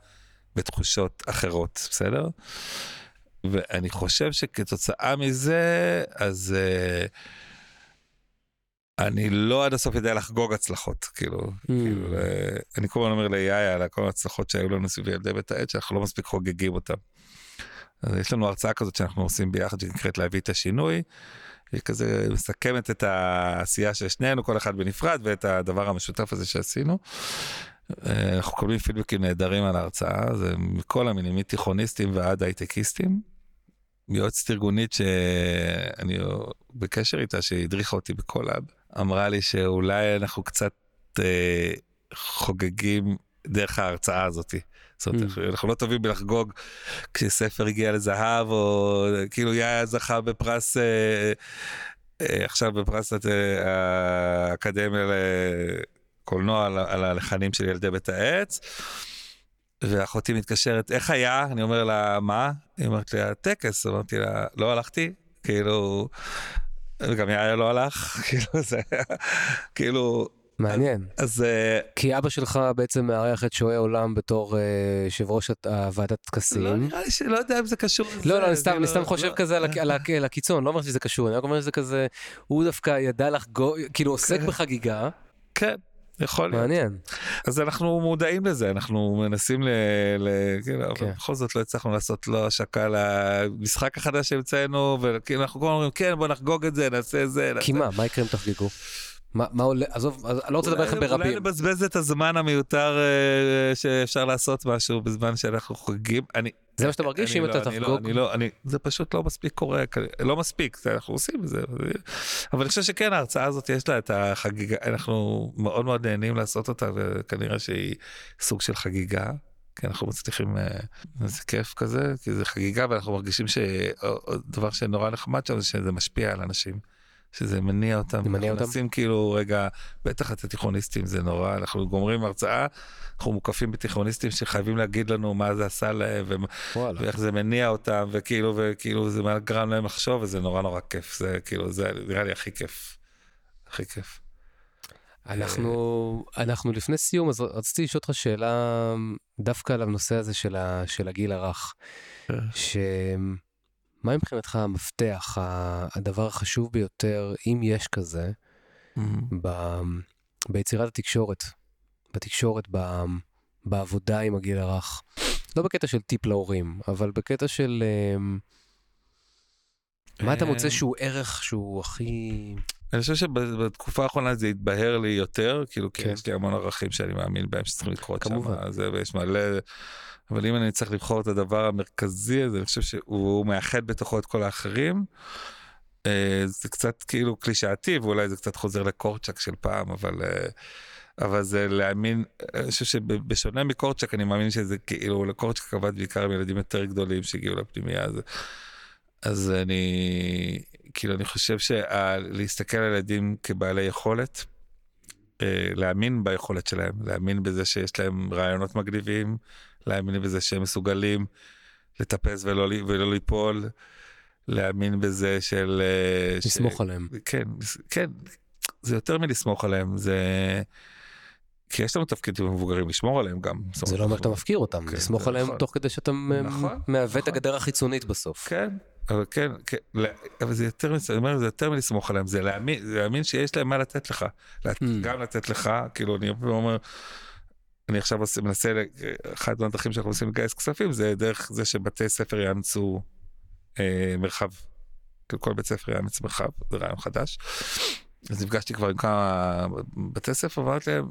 בתחושות אחרות, בסדר? ואני חושב שכתוצאה מזה, אז uh, אני לא עד הסוף יודע לחגוג הצלחות, כאילו, Mm. כאילו אה, אני כל הזמן אומר ליאיה על כל ההצלחות שהיו לנו סביב ילדי בית העט, שאנחנו לא מספיק חוגגים אותם. אז יש לנו הרצאה כזאת שאנחנו עושים ביחד שנקראת להביא את השינוי. היא כזה מסכמת את העשייה של שנינו, כל אחד בנפרד, ואת הדבר המשותף הזה שעשינו. אנחנו מקבלים פידבקים נהדרים על ההרצאה, זה מכל המינים, מתיכוניסטים ועד הייטקיסטים. יועצת ארגונית שאני בקשר איתה, שהדריכה אותי בקולאב, אמרה לי שאולי אנחנו קצת אה, חוגגים דרך ההרצאה הזאתי. זאת אומרת, Mm. אנחנו- אנחנו לא טובים בלחגוג כשספר הגיע לזהב, או כאילו יאיה זכה בפרס, אה, אה, עכשיו בפרס אה, האקדמיה לקולנוע על, על הלחנים של ילדי בית העץ. ואחותי מתקשרת, איך היה? אני אומר לה, מה? היא אומרת לי, הטקס. אמרתי לה, לא הלכתי, כאילו, וגם יאיה לא הלך, *laughs* כאילו זה היה, כאילו, מעניין. אז אה, כי אבא שלך בעצם מארח את שועי עולם בתור אה, יושב ראש הוועדת לא טקסים. נראה לי שלא יודע אם זה קשור לזה. לא, לא, אני סתם, אני לא- סתם חושב לא- כזה על הק- על הק- על הקיצון, לא אומר שזה קשור, אני רק אומר שזה כזה, הוא דווקא ידע לחגוג, כאילו עוסק כן. בחגיגה, כן, יכול להיות. מעניין. אז אנחנו מודעים לזה, אנחנו מנסים ל... ל... כאילו, כן. אבל בכל זאת לא הצלחנו לעשות לו השקה למשחק החדש שהמצאנו, וכאילו אנחנו כל הזמן אומרים, כן, בוא נחגוג את זה, נעשה זה. נעשה... כי מה, מה יקרה אם תחגגו? מה מה עולה, עזוב, אני לא רוצה לדבר איתכם אולי ברבים. נבזבז את הזמן המיותר אה, שאפשר לעשות משהו בזמן שאנחנו חוגגים. אני... זה מה שאתה מרגיש, אם לא, אתה אני לא, תחגוג? אני לא, אני, זה פשוט לא מספיק קורה, לא מספיק, אנחנו עושים את זה. אבל אני חושב שכן, ההרצאה הזאת יש לה את החגיגה, אנחנו מאוד מאוד נהנים לעשות אותה, וכנראה שהיא סוג של חגיגה. כי אנחנו מצליחים, אה, זה כיף כזה, כי זה חגיגה ואנחנו מרגישים שדבר שנורא נחמד שם זה שזה משפיע על אנשים. שזה מניע אותם, זה מניע אותם? מנסים כאילו רגע, בטח את התיכוניסטים זה נורא, אנחנו גומרים הרצאה, אנחנו מוקפים בתיכוניסטים שחייבים להגיד לנו מה זה עשה להם וואלה. ואיך זה מניע אותם וכאילו וכאילו זה גרם להם לחשוב וזה נורא נורא כיף זה כאילו זה נראה לי הכי כיף. הכי כיף. אנחנו, אנחנו לפני סיום, אז רציתי לשאול אותך שאלה דווקא על הנושא הזה של, ה, של הגיל הרך. כן. שמה מבחינתך המפתח, הדבר החשוב ביותר, אם יש כזה, ב, ביצירת התקשורת, בתקשורת, ב, בעבודה עם הגיל הרך? לא בקטע של טיפ להורים, אבל בקטע של... אמ, מה אתה מוצא אה, שהוא ערך שהוא הכי... אני חושב שבתקופה האחרונה זה התבהר לי יותר כאילו כי כן. יש לי המון ערכים שאני מאמין בהם שצריכים לקרות שם. זה ויש מלא. אבל אם אני צריך לבחור את הדבר המרכזי הזה אני חושב שהוא מאחד בתוכו את כל האחרים. אה, זה קצת כאילו קלישאתי ואולי זה קצת חוזר לקורצ'אק של פעם אבל אה, אבל זה להאמין אני חושב שבשונה מקורצ'אק אני מאמין שזה כאילו לקורצ'אק עבד בעיקר עם ילדים יותר גדולים שהגיעו לפנימייה אז, אז אני כאילו אני חושב שלהסתכל על ילדים כבעלי יכולת. אה, להאמין ביכולת שלהם להאמין בזה שיש להם רעיונות מגניבים להאמין בזה שהם מסוגלים לטפס ולא, ולא ליפול להאמין בזה של אה, ש- לסמוך עליהם. כן, כן, זה יותר מלסמוך עליהם, זה... כי יש לנו תפקיד מבוגרים לשמור עליהם גם. זה לא אומר שאתה מפקיר אותם, כן, לסמוך עליהם נכון. תוך כדי שאתה נכון, מהווה את נכון. הגדר החיצונית בסוף. כן, אבל כן, כן, אבל זה יותר, אני אומר, זה יותר מלסמוך עליהם, זה להאמין, זה להאמין שיש להם מה לתת לך. Hmm. גם לתת לך, כאילו, אני אומר, אני עכשיו מנסה, אחת מהדרכים שאנחנו עושים לגייס כספים זה דרך זה שבתי ספר יאמצו אה, מרחב. כאילו, כל בית ספר יאמץ מרחב, זה רעיון חדש. אז נפגשתי כבר עם כמה בתי ספר ואמרתי להם,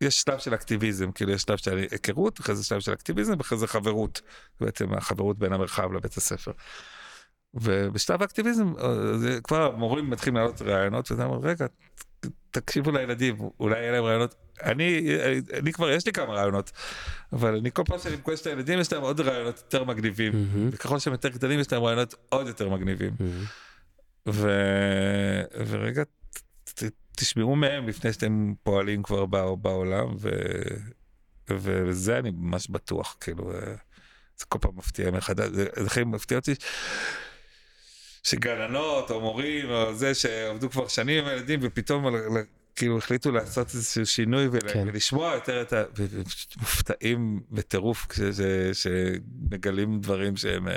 יש שלב של אקטיביזם, כאילו יש שלב של היכרות, אחרי זה שלב של אקטיביזם, ואחרי זה חברות, בעצם החברות בין המרחב לבית הספר. ובשלב האקטיביזם, אה, זה כבר המורים מתחילים לעלות רעיונות, וזה אומר, רגע, תקשיבו לילדים, אולי יהיה להם רעיונות. אני, אני כבר, יש לי כמה רעיונות, אבל אני כל פעם שאני פוגש את הילדים, יש להם עוד רעיונות יותר מגניבים, mm-hmm. וככל שהם יותר גדולים, יש להם רעיונות עוד יותר מגניבים. Mm-hmm. ו... ורגע, תשמעו מהם לפני שאתם פועלים כבר בעולם, ו... וזה אני ממש בטוח, כאילו, זה כל פעם מפתיע מחדש, זה הכי מפתיע אותי. שגננות או מורים או זה שעבדו כבר שנים עם הילדים ופתאום כאילו החליטו לעשות איזשהו שינוי ול, כן. ולשמוע יותר את ה... מופתעים בטירוף כשמגלים דברים שהם...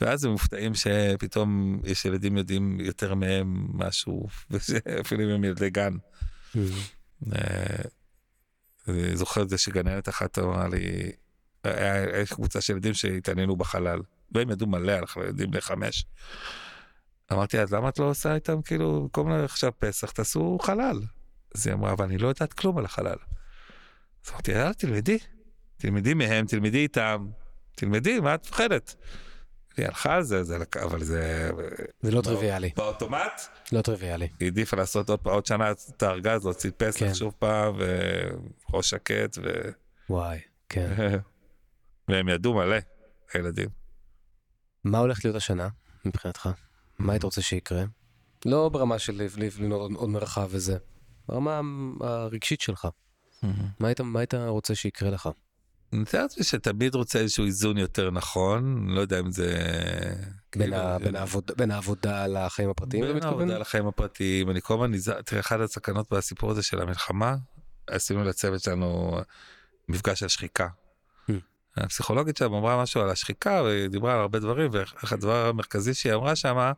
ואז הם מופתעים שפתאום יש ילדים יודעים יותר מהם משהו, אפילו אם הם ילדי גן. Mm-hmm. אה, אני זוכר את זה שגננת אחת אמרה לי, היה קבוצה של ילדים שהתעניינו בחלל. והם ידעו מלא על ילדים בני חמש. אמרתי, אז למה את לא עושה איתם כאילו, במקום עכשיו פסח, תעשו חלל. אז היא אמרה, אבל אני לא יודעת כלום על החלל. אז אמרתי, יאללה, תלמדי. תלמדי מהם, תלמדי איתם, תלמדי, מה את מפחדת? היא הלכה על זה, זה אבל זה... זה לא טריוויאלי. באוטומט? לא טריוויאלי. היא העדיפה לעשות עוד, עוד שנה את הארגז, להוציא פסח כן. שוב פעם, וראש שקט, ו... וואי, כן. *laughs* והם ידעו מלא, הילדים. מה הולך להיות השנה מבחינתך? מה היית רוצה שיקרה? לא ברמה של לבנות עוד מרחב וזה, ברמה הרגשית שלך. מה היית, מה היית רוצה שיקרה לך? אני מתאר לעצמי שתמיד רוצה איזשהו איזון יותר נכון, לא יודע אם זה... בין, כאילו, ה, בין, העבוד, בין העבודה לחיים הפרטיים? בין העבודה לחיים הפרטיים, אני כל הזמן נזהר, תראה, אחת הסכנות בסיפור הזה של המלחמה, עשינו לצוות שלנו מפגש על שחיקה. הפסיכולוגית שם אמרה משהו על השחיקה והיא דיברה על הרבה דברים ואיך הדבר המרכזי שהיא אמרה שמה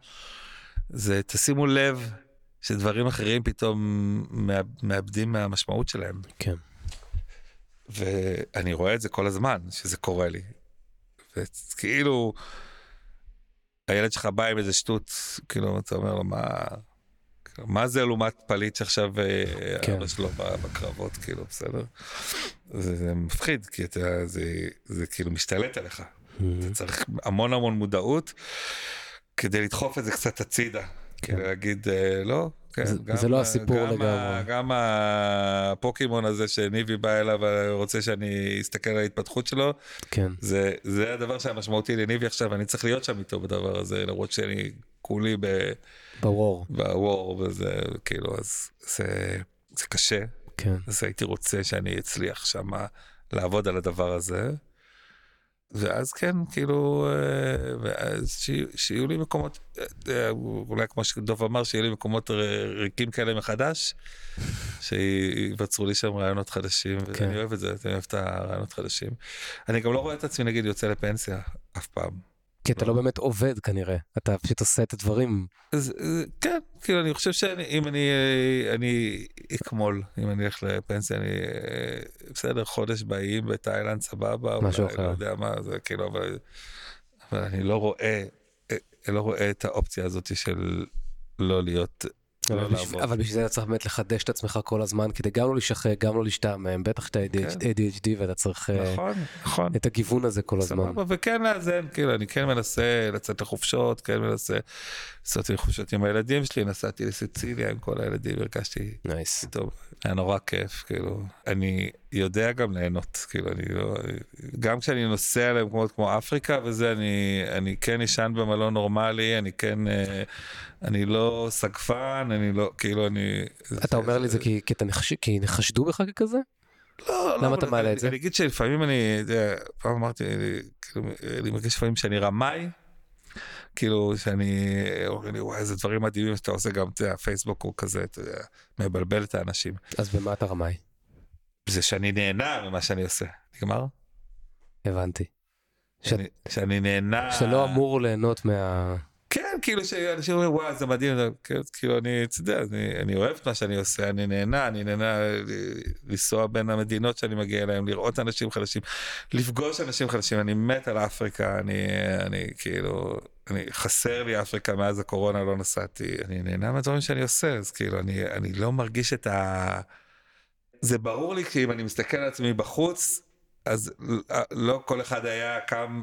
זה תשימו לב שדברים אחרים פתאום מאבדים מהמשמעות שלהם. כן. ואני רואה את זה כל הזמן שזה קורה לי. וכאילו הילד שלך בא עם איזה שטות כאילו אתה אומר לו מה מה זה לעומת פליט שעכשיו אה, כן. אבא שלו בקרבות כאילו בסדר. זה, זה מפחיד כי אתה זה, זה כאילו משתלט עליך. Mm-hmm. אתה צריך המון המון מודעות כדי לדחוף את זה קצת הצידה. כן. להגיד אה, לא. כן, זה, גם, זה לא הסיפור גם לגמרי. גם הפוקימון הזה שניבי בא אליו ורוצה שאני אסתכל על ההתפתחות שלו, כן. זה, זה הדבר שהמשמעותי לניבי עכשיו, אני צריך להיות שם איתו בדבר הזה, למרות שאני כולי ב... בוור. בוור, וזה כאילו, אז זה, זה קשה. כן. אז הייתי רוצה שאני אצליח שם לעבוד על הדבר הזה. ואז כן, כאילו, אה, ואז שיהיו לי מקומות, אה, אולי כמו שדוב אמר, שיהיו לי מקומות ריקים כאלה מחדש, *laughs* שיווצרו לי שם רעיונות חדשים, כן. ואני אוהב את זה, אני אוהב את הרעיונות חדשים. אני גם לא רואה את עצמי, נגיד, יוצא לפנסיה אף פעם. כי אתה לא באמת עובד כנראה, אתה פשוט עושה את הדברים. אז כן, כאילו אני חושב שאם אני אני אקמול, אם אני אלך לפנסיה, אני בסדר, חודש באיים בתאילנד סבבה, משהו אחר. לא יודע מה, זה כאילו, אבל, אבל אני לא רואה, לא רואה את האופציה הזאת של לא להיות אבל, לא בשביל, אבל בשביל זה אתה צריך באמת לחדש את עצמך כל הזמן כדי גם לא להשחק גם לא להשתעמם בטח שאתה ADHD כן. ואתה צריך אה, נכון, נכון. את הגיוון הזה כל הזמן. סבבה, וכן לאזן כאילו אני כן מנסה לצאת לחופשות כן מנסה לעשות לי חופשות עם הילדים שלי נסעתי לסיציליה עם כל הילדים הרגשתי nice. היה נורא כיף כאילו אני יודע גם ליהנות כאילו אני לא גם כשאני נוסע למקומות כמו אפריקה וזה אני אני כן אשן במלון נורמלי אני כן. אה, אני לא סגפן, אני לא, כאילו אני... אתה אומר לי זה כי נחשדו בך ככזה? לא, למה אתה מעלה את זה? אני אגיד שלפעמים אני, פעם אמרתי, כאילו, אני מרגיש לפעמים שאני רמאי, כאילו שאני, אומרים לי, וואי, איזה דברים מדהימים שאתה עושה גם, אתה יודע, הפייסבוק הוא כזה, אתה יודע, מבלבל את האנשים. אז במה אתה רמאי? זה שאני נהנה ממה שאני עושה. נגמר? הבנתי. שאני נהנה... שאתה לא אמור ליהנות מה... כן, כאילו שאנשים אומרים וואי זה מדהים, כאילו, אני, אתה יודע, אני, אני אוהב את מה שאני עושה, אני נהנה, אני נהנה לנסוע בין המדינות שאני מגיע אליהן, לראות אנשים חדשים, לפגוש אנשים חדשים, אני מת על אפריקה, אני, אני כאילו, אני חסר לי אפריקה מאז הקורונה לא נסעתי, אני נהנה מהדברים שאני עושה, אז כאילו אני, אני לא מרגיש את ה... זה ברור לי כי אם אני מסתכל על עצמי בחוץ, אז לא כל אחד היה קם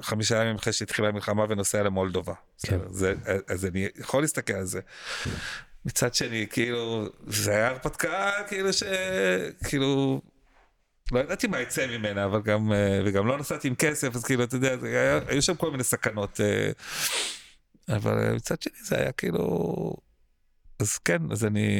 חמישה ימים אחרי שהתחילה המלחמה ונוסע למולדובה. כן. זה, אז אני יכול להסתכל על זה. מצד שני, כאילו, זה היה הרפתקה, כאילו ש... כאילו... לא ידעתי מה יצא ממנה, אבל גם, וגם לא נסעתי עם כסף, אז כאילו, אתה יודע, היה, היו שם כל מיני סכנות. אבל מצד שני זה היה כאילו... אז כן, אז אני...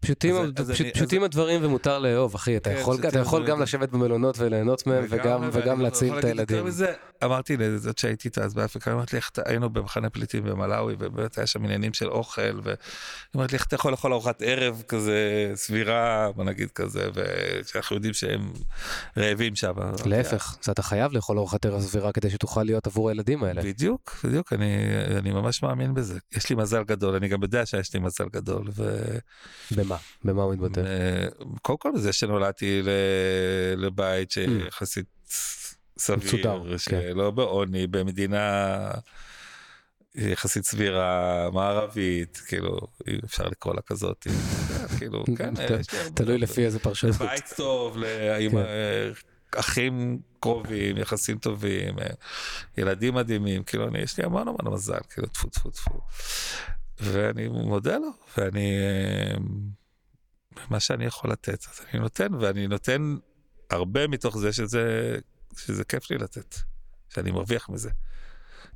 פשוטים, אז, אז פשוט, אני, פשוטים אז... הדברים ומותר לאהוב, אחי, אתה כן, יכול, אתה יכול גם לשבת במלונות וליהנות מהם וגם, וגם להציל את הילדים. מזה, אמרתי לזאת שהייתי איתה אז באפריקה, אמרתי לי היינו במחנה פליטים במלאווי ובאמת היה שם עניינים של אוכל ואמרתי לי איך אתה יכול לאכול ארוחת ערב כזה סבירה, בוא נגיד כזה, ושאנחנו יודעים שהם רעבים שם. להפך, אתה חייב לאכול ארוחת ערב סבירה כדי שתוכל להיות עבור הילדים האלה. בדיוק, בדיוק, אני, אני ממש מאמין בזה. יש לי מזל גדול, אני גם יודע שיש לי מזל גדול. ו... במה? במה? במה הוא מתבטא? קודם כל בזה שנולדתי לבית שיחסית סביר, שלא בעוני, במדינה יחסית סבירה, מערבית, כאילו, אפשר לקרוא לה כזאת, כאילו, *laughs* כן, תלוי לפי איזה פרשנות. בית טוב, כן. אחים קרובים, יחסים טובים, ילדים מדהימים, כאילו, יש לי המון המון מזל, כאילו, טפו טפו טפו. ואני מודה לו, ואני... מה שאני יכול לתת, אז אני נותן, ואני נותן הרבה מתוך זה שזה, שזה כיף לי לתת, שאני מרוויח מזה.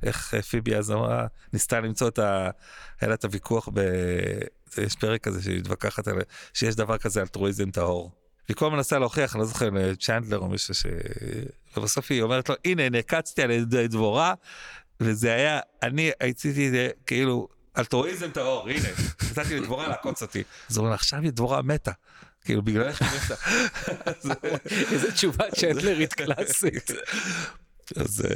איך פיבי אז אמרה, ניסתה למצוא את ה... היה לה את הוויכוח ב... יש פרק כזה שהיא מתווכחת על... שיש דבר כזה אלטרואיזם טהור. והיא כל הזמן מנסה להוכיח, אני לא זוכר, צ'נדלר או מישהו ש... ובסוף היא אומרת לו, הנה, נעקצתי על ידי דבורה, וזה היה, אני הייתי כאילו, אלטרואיזם טהור, הנה, נתתי לדבורה לעקוץ אותי. אז הוא אומר, עכשיו היא דבורה מתה. כאילו בגלל איך היא מתה. איזה תשובה צ'נדלרית קלאסית. אז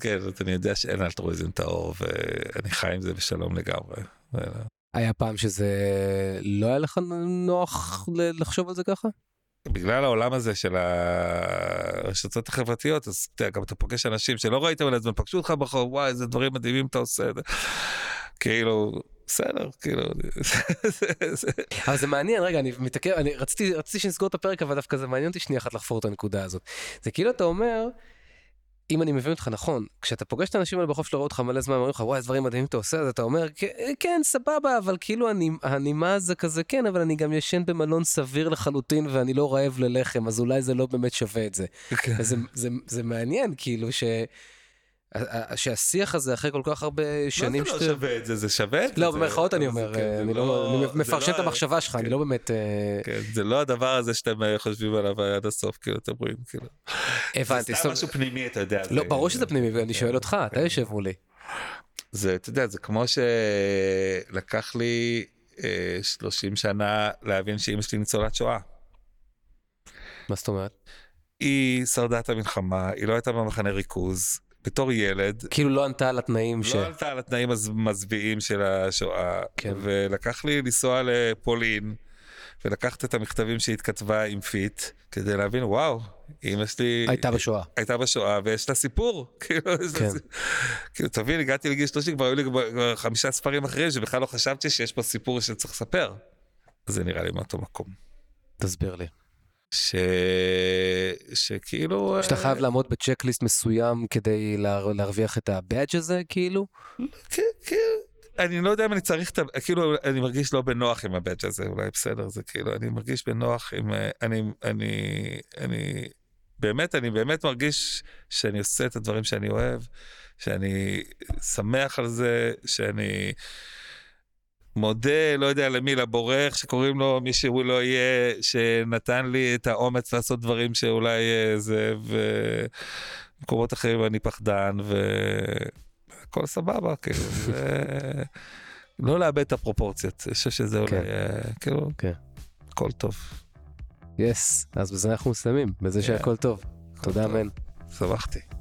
כן, אז אני יודע שאין אלטרואיזם טהור ואני חי עם זה בשלום לגמרי. היה פעם שזה לא היה לך נוח לחשוב על זה ככה? בגלל העולם הזה של הרשתות החברתיות אז אתה גם אתה פוגש אנשים שלא ראית מלא זמן פגשו אותך ברחוב וואי איזה דברים מדהימים אתה עושה כאילו בסדר כאילו. אבל זה מעניין רגע אני מתעכב אני רציתי רציתי שנסגור את הפרק אבל דווקא זה מעניין אותי שנייה אחת לחפור את הנקודה הזאת זה כאילו אתה אומר. אם אני מבין אותך נכון, כשאתה פוגש את האנשים האלה בחוף שלא רואה אותך מלא זמן, אומרים לך וואי איזה דברים מדהימים אתה עושה, אז אתה אומר כן סבבה, אבל כאילו הנימה זה כזה כן, אבל אני גם ישן במלון סביר לחלוטין ואני לא רעב ללחם, אז אולי זה לא באמת שווה את זה. כן. זה, זה, זה מעניין כאילו ש... שהשיח הזה אחרי כל כך הרבה שנים מה זה לא שווה את זה? זה שווה את זה? לא, במרכאות אני אומר, כן, אני לא, לא מפרשן את המחשבה שלך, אני לא באמת... אה, כן, זה לא הדבר הזה שאתם אה, חושבים עליו עד הסוף, כאילו, אתם רואים, כאילו. הבנתי. זה סתם משהו פנימי, אתה יודע. לא, ברור שזה פנימי, ואני שואל אותך, אתה יושב מולי. זה, אתה יודע, זה כמו שלקח לי 30 אה, שנה להבין שאימא שלי ניצולת שואה. מה זאת אומרת? היא שרדה את המלחמה, היא לא הייתה במחנה ריכוז, בתור ילד. כאילו לא ענתה על התנאים לא ש... לא ענתה על התנאים המזוויעים של השואה. כן. ולקח לי לנסוע לפולין, ולקחת את המכתבים שהיא התכתבה עם פיט, כדי להבין, וואו, אמא שלי... הייתה בשואה. הייתה בשואה, ויש לה סיפור. *laughs* כאילו, כן. כאילו, תבין, הגעתי לגיל 30, כבר היו לי כבר חמישה ספרים אחרים, שבכלל לא חשבתי שיש פה סיפור שצריך לספר. זה נראה לי מאותו מקום. תסביר לי. ש... שכאילו... שאתה חייב לעמוד בצ'קליסט מסוים כדי לה... להרוויח את הבאג' הזה, כאילו? כן, כן. אני לא יודע אם אני צריך את ה... כאילו, אני מרגיש לא בנוח עם הבאג' הזה, אולי בסדר, זה כאילו, אני מרגיש בנוח עם... אני... אני... אני... באמת, אני באמת מרגיש שאני עושה את הדברים שאני אוהב, שאני שמח על זה, שאני... מודה, לא יודע למי, לבורח שקוראים לו מי שהוא לא יהיה, שנתן לי את האומץ לעשות דברים שאולי אה, זה, ומקומות אחרים אני פחדן, והכל סבבה, כאילו, *laughs* ו... לא לאבד את הפרופורציות, אני חושב שזה אולי, כן. אה, כאילו, כן. הכל טוב. יס, אז בזה אנחנו מסיימים, בזה שהכל טוב. תודה, מן. שמחתי.